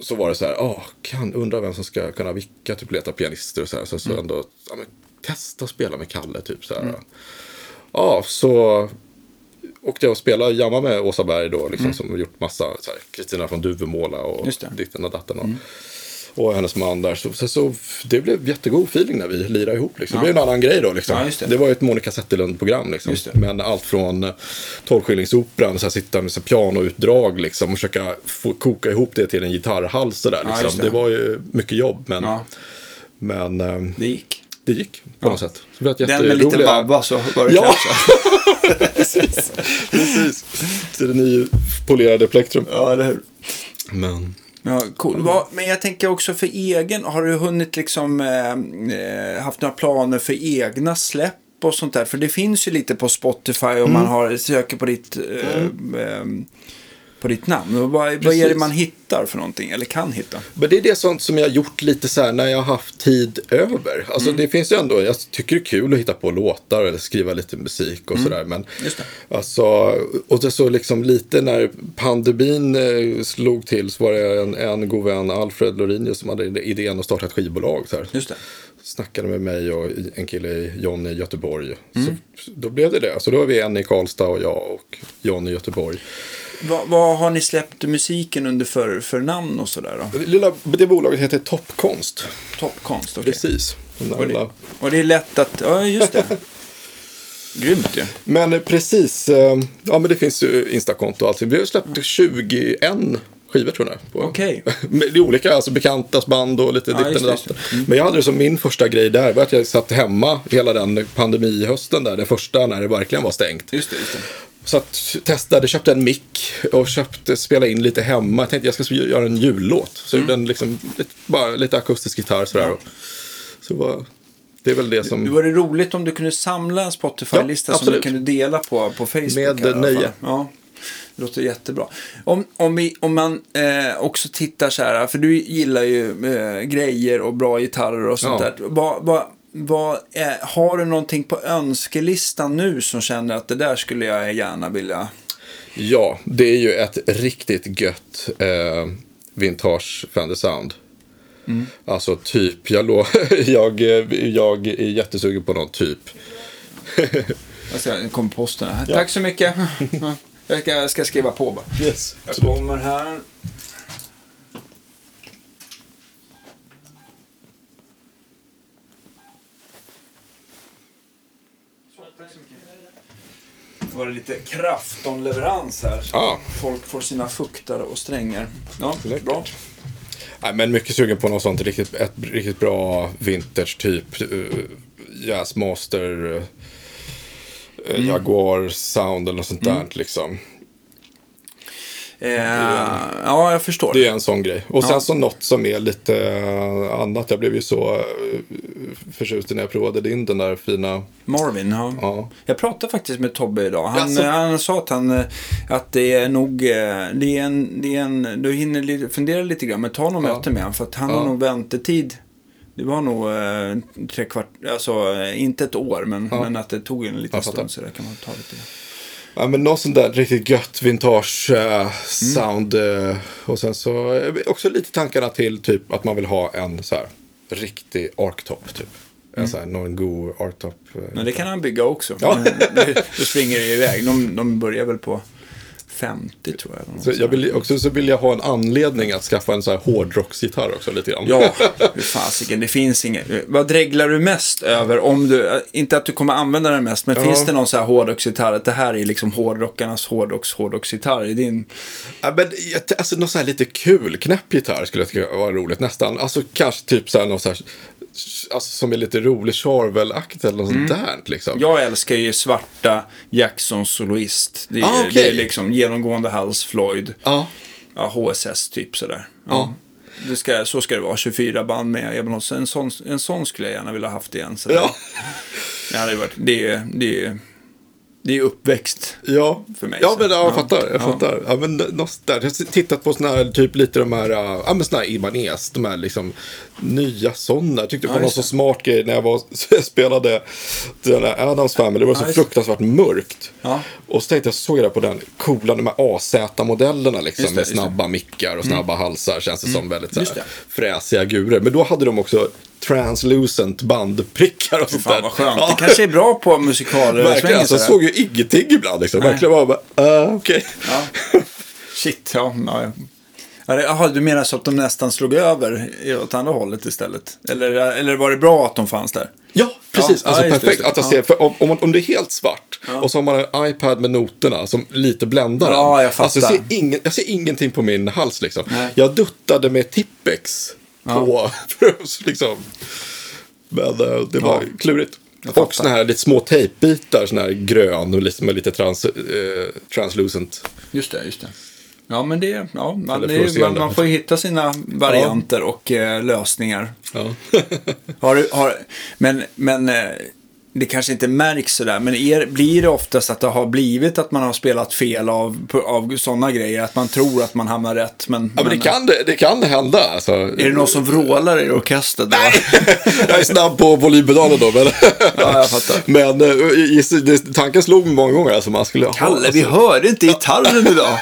så var det så här, ah, kan undra vem som ska kunna vicka, typ leta pianister och så här. Så, så ändå, ja, men, testa att spela med Kalle, typ så här. Ja, så åkte jag och spelade, jamma med Åsa Berg då, liksom, som har gjort massa, Kristina från Duvemåla och ditten och datten. Och, och hennes man där. Så, så, så det blev jättegod feeling när vi lirade ihop. Liksom. Det blev en annan grej då. Liksom. Ja, det. det. var ju ett Monica Zetterlund-program. Liksom. Men allt från eh, Tolvskillingsoperan, sitta med så pianoutdrag liksom, och försöka få, koka ihop det till en gitarrhals. Där, Ja, liksom. just det. det. var ju mycket jobb, men, Ja, men ehm, det gick. det gick på något sätt. Så det Den med lite babba så var det Ja, precis. precis. Till det nypolerade plektrum. Ja, eller hur? Men... Ja, cool. Vad- Men jag tänker också för egen, har du hunnit liksom eh, eh, haft några planer för egna släpp och sånt där? För det finns ju lite på Spotify om man har, söker på ditt, eh, eh, på ditt namn. Och vad, vad är det man hittar för någonting, eller kan hitta? Men det är det sånt som jag har gjort lite så här när jag har haft tid över. Alltså Mm. det finns ju ändå, jag tycker det är kul att hitta på låtar eller skriva lite musik och sådär. Men Mm. Just det. alltså, och det så liksom lite när pandemin eh, slog till så var det en, en god vän, Alfred Lorinius, som hade idén att starta ett skivbolag. Så här. Just det. Snackade med mig och en kille, John i Göteborg. Mm. Så, då blev det det. Så då var vi en i Karlstad och jag och John i Göteborg. Vad, vad har ni släppt musiken under för, för namn och sådär då? Det, lilla, det bolaget heter Toppkonst. Toppkonst, okej. Precis. Den där Och, det, och det är lätt att, ja just det. Grymt ju. Men eh, precis, eh, ja men det finns ju Instakonto och allting. Vi har släppt 21 skivor tror jag. Okej. Men det är olika, alltså bekantas band och lite Ja, ditten och datten. Men jag hade det som min första grej där, var att jag satt hemma hela den pandemihösten där, den första när det verkligen var stängt. Just det, just det. Så att testade, köpte en mick och köpte, spela in lite hemma. Jag tänkte jag ska göra en jullåt. Så Mm. gjorde en liksom, lite, bara lite akustisk gitarr sådär. Och, så var, det är väl det som... Det vore roligt om du kunde samla en Spotify-lista Ja, som du kunde dela på, på Facebook. Med här nöje. Ja, det låter jättebra. Om, om, vi, om man eh, också tittar så här, för du gillar ju eh, grejer och bra gitarrer och sånt Ja. där. Vad, vad, vad, eh, har du någonting på önskelistan nu som känner att det där skulle jag gärna vilja... Ja, det är ju ett riktigt gött eh, vintage Fender Sound. Mm. Alltså typ, jag, lå- jag, eh, jag är jättesugen på någon typ. Den kommer posten här. Tack så mycket. jag, ska, jag ska skriva på bara. Yes. Jag kommer här. Var det lite kraftonleverans här. Så Ja. Folk får sina fuktare och strängar. Ja, Läckert. bra. Nej, men mycket sugen på något sånt riktigt, ett riktigt bra vintage typ. Uh, Jazzmaster, uh, Mm. Jaguar Sound eller något sånt där liksom. Eh, ja, jag förstår. Det är en sån grej. Och sen Ja. så något som är lite eh, annat. Jag blev ju så uh, förtjust i när jag provade din, den där fina. Marvin, ja. Ja. Jag pratade faktiskt med Tobbe idag. Han, Jaså? han sa att, han, eh, att det är nog, eh, det är en, det är en, du hinner fundera lite grann, men ta någon Ja. möte med honom. För att han Ja. har nog väntetid. Det var nog eh, tre kvart, alltså inte ett år, men, Ja. men att det tog en liten stund så det kan man ta lite. Ja, men något sånt där riktigt gött vintage Mm. eh, sound. eh, och sen så också lite tankarna till typ att man vill ha en så här riktig arktop typ. Mm. sån här non-go arktop. eh, Men det kan han bygga också. Ja. Då springer det iväg. De, de börjar väl på 50 tror jag. Så jag vill också så vill jag ha en anledning att skaffa en sån här hårdrocksgitarr också lite grann. Ja, hur fasiken, det finns inget. Vad dreglar du mest över? Om du, inte att du kommer använda den mest, men Ja. finns det någon så här hårdrocksgitarr? Att det här är liksom hårdrockarnas hårdrocks hårdrocksgitarr i din... Ja, men, alltså någon sån här lite kul knäpp gitarr skulle jag tycka var roligt nästan. Alltså kanske typ så här någon så här, alltså som är lite rolig Charvel-aktigt eller något Mm. sånt där liksom. Jag älskar ju svarta Jackson Soloist. Det är, Ah, okej. det är liksom genomgående hals Floyd. Ja. Ja, HSS typ sådär. Ja. Det ska, så ska det vara, 24 band med. En, sån, en sån skulle jag gärna vilja ha haft igen. Så Ja. det hade varit, det, är- det, är- det är uppväxt. Ja, För mig, ja så. men ja, jag Ja. fattar. Jag Ja. fattar. Ja, men något där. Jag har tittat på såna här, typ lite de här, uh, ja men såna här Ibanez, de här liksom nya sådana. Jag tyckte det Ja, någon så smart grej när jag var, jag spelade den här Adams Family. Det var så Ja, fruktansvärt mörkt. Ja. Och så tänkte jag, så såg jag på den coola, de här AZ-modellerna liksom. Det, med det. Mm. snabba mickar och snabba halsar. Känns det som väldigt så här, fräsiga gurer. Men då hade de också translucent bandprickar och sånt Fan där. vad skönt. Ja. Det kanske är bra på musikaler. Verkligen, alltså, jag såg ju ingenting ibland. Liksom. Verkligen bara, uh, okej. Ja. Shit, ja. ja, ja. Ja, det- Jaha, du menar så att de nästan slog över åt andra hållet istället? Eller, eller var det bra att de fanns där? Ja, precis. Ja, alltså, ja, perfekt. det. Att jag Ja. ser, för om, om, man, om det är helt svart och så har man en iPad med noterna som lite bländar. Ja, jag fattar. Alltså, jag, ser ingen, jag ser ingenting på min hals liksom. Nej. Jag duttade med Tippex på, liksom. Men eh, det var Ja. klurigt. Och såna här lite små tejpbitar, såna här grön och lite, med lite trans, eh, translucent. Just det, just det. Ja, men det, ja, man, det man, man får hitta sina varianter och eh, lösningar. Ja. Har, har, men men eh, det kanske inte märks sådär, men är, blir det oftast att det har blivit att man har spelat fel av, av sådana grejer? Att man tror att man hamnar rätt, men... ja, men det kan, det, det kan hända. Alltså. Är det någon som vrålar i orkestern då? jag är snabb på volympedalen då. Men, Ja, jag fattar. men eh, i- i- tanken slog mig många gånger. Alltså, man skulle ha, Kalle, vi alltså, hörde inte gitarren idag.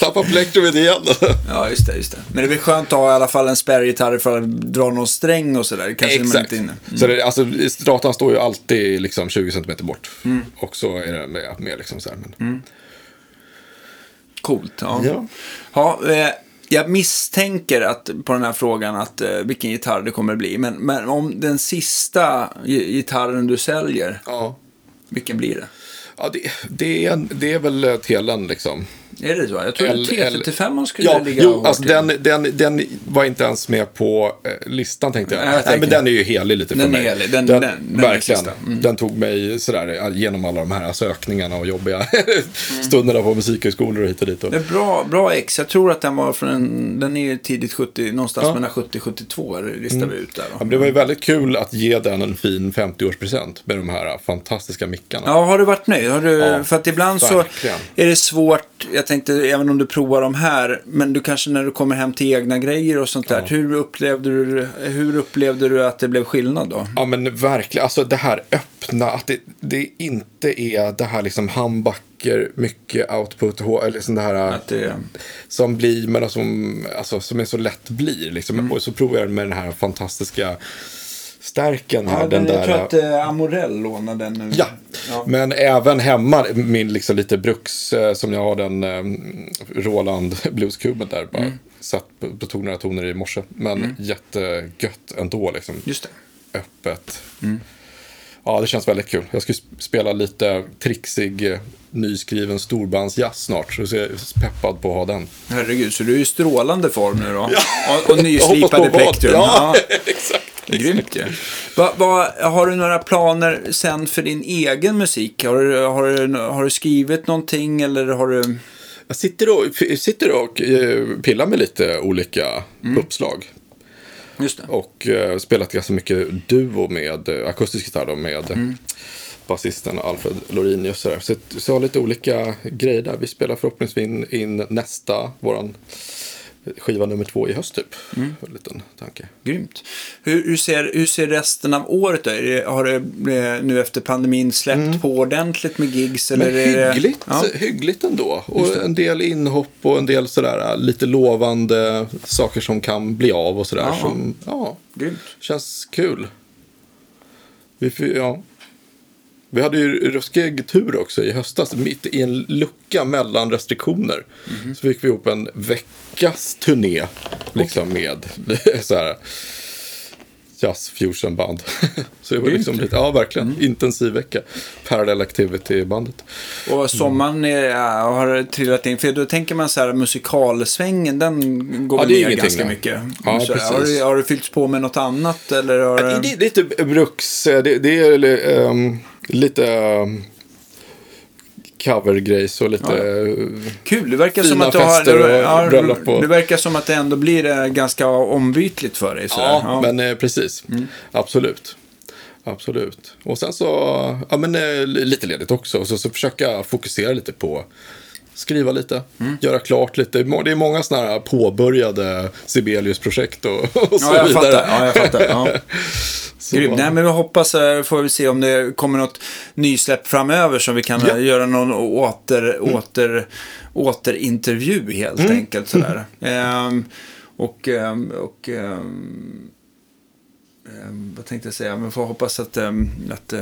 Tappa plektrumet igen. ja, just det, just det. Men det är väl skönt att ha i alla fall en spärrgitarr för att dra någon sträng och sådär. Kanske man Exakt. inne. Så det, alltså, stratan står ju alltid liksom 20 cm bort. Mm. Och så är det med, med liksom så här. Men, Coolt, ja. Ja. ja eh, jag misstänker att, på den här frågan att eh, vilken gitarr det kommer bli. Men, men om den sista gi- gitarren du säljer, ja. vilken blir det? Ja, det, det, är, det är väl telen liksom. Är det så? Jag tror att L- 335 skulle Ja, ligga jo, alltså den, den, den var inte ens med på eh, listan tänkte jag. Nej, jag Nej, men den är ju helig lite för Den är mig. helig. Den- den- den är verkligen. Mm. Den tog mig sådär eh, genom alla de här sökningarna och jobbiga Mm. stunderna på musikhögskolor och hit och dit. Och, Det är bra, bra ex. Jag tror att den var från en, den är tidigt 70, någonstans Ja. mellan 70 72 listar vi ut där. Ja, det var ju väldigt kul att ge den en fin 50-årspresent med de här fantastiska mickarna. Ja, har du varit nöjd? Har du, Ja, för att ibland verkligen. så är det svårt, jag tänkte även om du provar de här, men du kanske när du kommer hem till egna grejer och sånt där, hur, upplevde du, hur upplevde du att det blev skillnad då? Ja men verkligen, alltså det här öppna, att det, det inte är det här liksom handbacker, mycket output, eller det här Att det, som blir, men som, alltså, som är så lätt blir. Liksom. Mm. Och så provar jag med den här fantastiska stärken här. ja, den jag där, tror att eh, Amorell lånade den nu. Ja, Ja. men även hemma, min liksom lite bruks, eh, som jag har den eh, Roland blueskuben där. Bara Mm. satt på, på tog några toner i morse. Men jättegött ändå liksom. Just det. Öppet. Mm. Ja, det känns väldigt kul. Jag ska sp- spela lite trixig, eh, nyskriven storbandsjazz snart. Så jag är peppad på att ha den. Herregud, så du är i strålande form nu då? Och, och Jag nyslipade plektrum. Ja, exakt. Grymt ju. Va, va, har du några planer sen för din egen musik? Har du, har du, har du skrivit någonting eller har du... Jag sitter och, sitter och eh, pillar med lite olika Mm. uppslag. Just det. Och eh, spelat ganska mycket duo med eh, akustisk gitarr då, med Mm. basisten Alfred Lorinius. Så, så, så har lite olika grejer där. Vi spelar förhoppningsvis in, in nästa, våran skiva nummer två i höst typ. Mm. En liten tanke. Grymt. Hur, hur, ser, hur ser resten av året ut? Har det nu efter pandemin släppt mm. på ordentligt med gigs? Eller Men hyggligt, det, ja. hyggligt ändå. Och en del inhopp och en del sådär lite lovande saker som kan bli av och sådär. Som, ja, Grymt. känns kul. Vi, ja. Vi hade ju ruskig tur också i höstas, mitt i en lucka mellan restriktioner. Mm. Så fick vi ihop en veckas turné liksom med så här jazz fusion band. så det var liksom lite, ja verkligen, mm. intensiv vecka. Parallel activity bandet. Och sommaren är, har trillat in, för då tänker man så här musikalsvängen, den går ja, ner ganska nej. mycket. Ja, så, precis. Har, det, har det fyllts på med något annat? Eller har... ja, det, är lite bruks, det, det är um, lite um, covergrejs och lite ja. Kul, det verkar som att du har, ja, och Det verkar som att det ändå blir eh, ganska ombytligt för dig. Ja, ja, men eh, precis. Mm. Absolut. Absolut. Och sen så, ja men eh, lite ledigt också. Och så, så försöka fokusera lite på skriva lite, mm. göra klart lite. Det är många sådana här påbörjade Sibelius-projekt och, och så ja, jag vidare. Fattar. Ja, jag fattar. Ja. Nej, men vi hoppas, eh, får vi se om det kommer något nysläpp framöver som vi kan ja. Eh, göra någon åter, mm. åter, återintervju helt mm. enkelt. Sådär. Ehm, och, ehm, och ehm, ehm, vad tänkte jag säga, men får hoppas att, ehm, att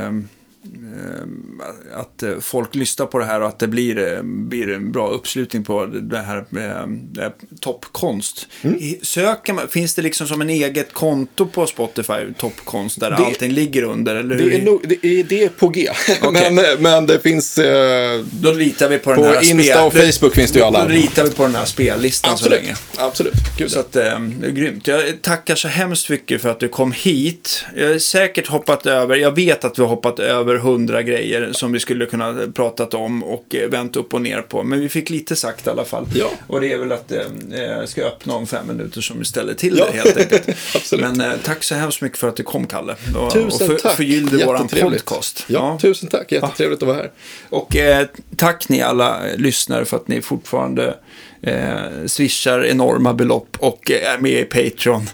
att eh, folk lyssnar på det här och att det blir, eh, blir en bra uppslutning på det här med toppkonst. Mm. Söker man, finns det liksom som en eget konto på Spotify, toppkonst, där det, allting ligger under? Eller det, är no, det, det är på G. Okay. men, men det finns... Eh, då litar vi på, på den här Insta och Facebook finns det ju alla. Då litar vi på den här spellistan Absolut. så länge. Absolut. Gud. Så att, eh, det är grymt. Jag tackar så hemskt mycket för att du kom hit. Jag har säkert hoppat över, jag vet att vi har hoppat över över hundra grejer som vi skulle kunna pratat om och eh, vänt upp och ner på. Men vi fick lite sagt i alla fall. Ja. Och det är väl att eh, jag ska öppna om fem minuter som vi ställer till ja. det helt enkelt. Men eh, tack så hemskt mycket för att du kom, Kalle. Och, tusen och för, tack. förgyllde våran podcast. Ja, ja, tusen tack. Jättetrevligt ja. att vara här. Och eh, tack ni alla lyssnare för att ni fortfarande eh, swishar enorma belopp och är med i Patreon.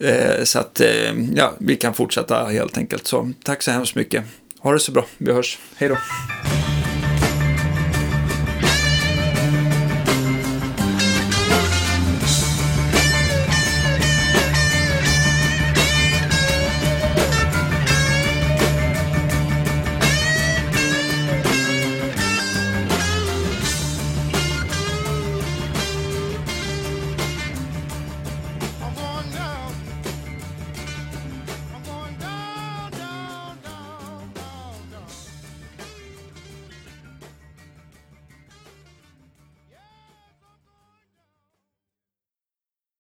Eh, så att eh, ja, vi kan fortsätta helt enkelt. Så tack så hemskt mycket. Ha det så bra. Vi hörs. Hej då.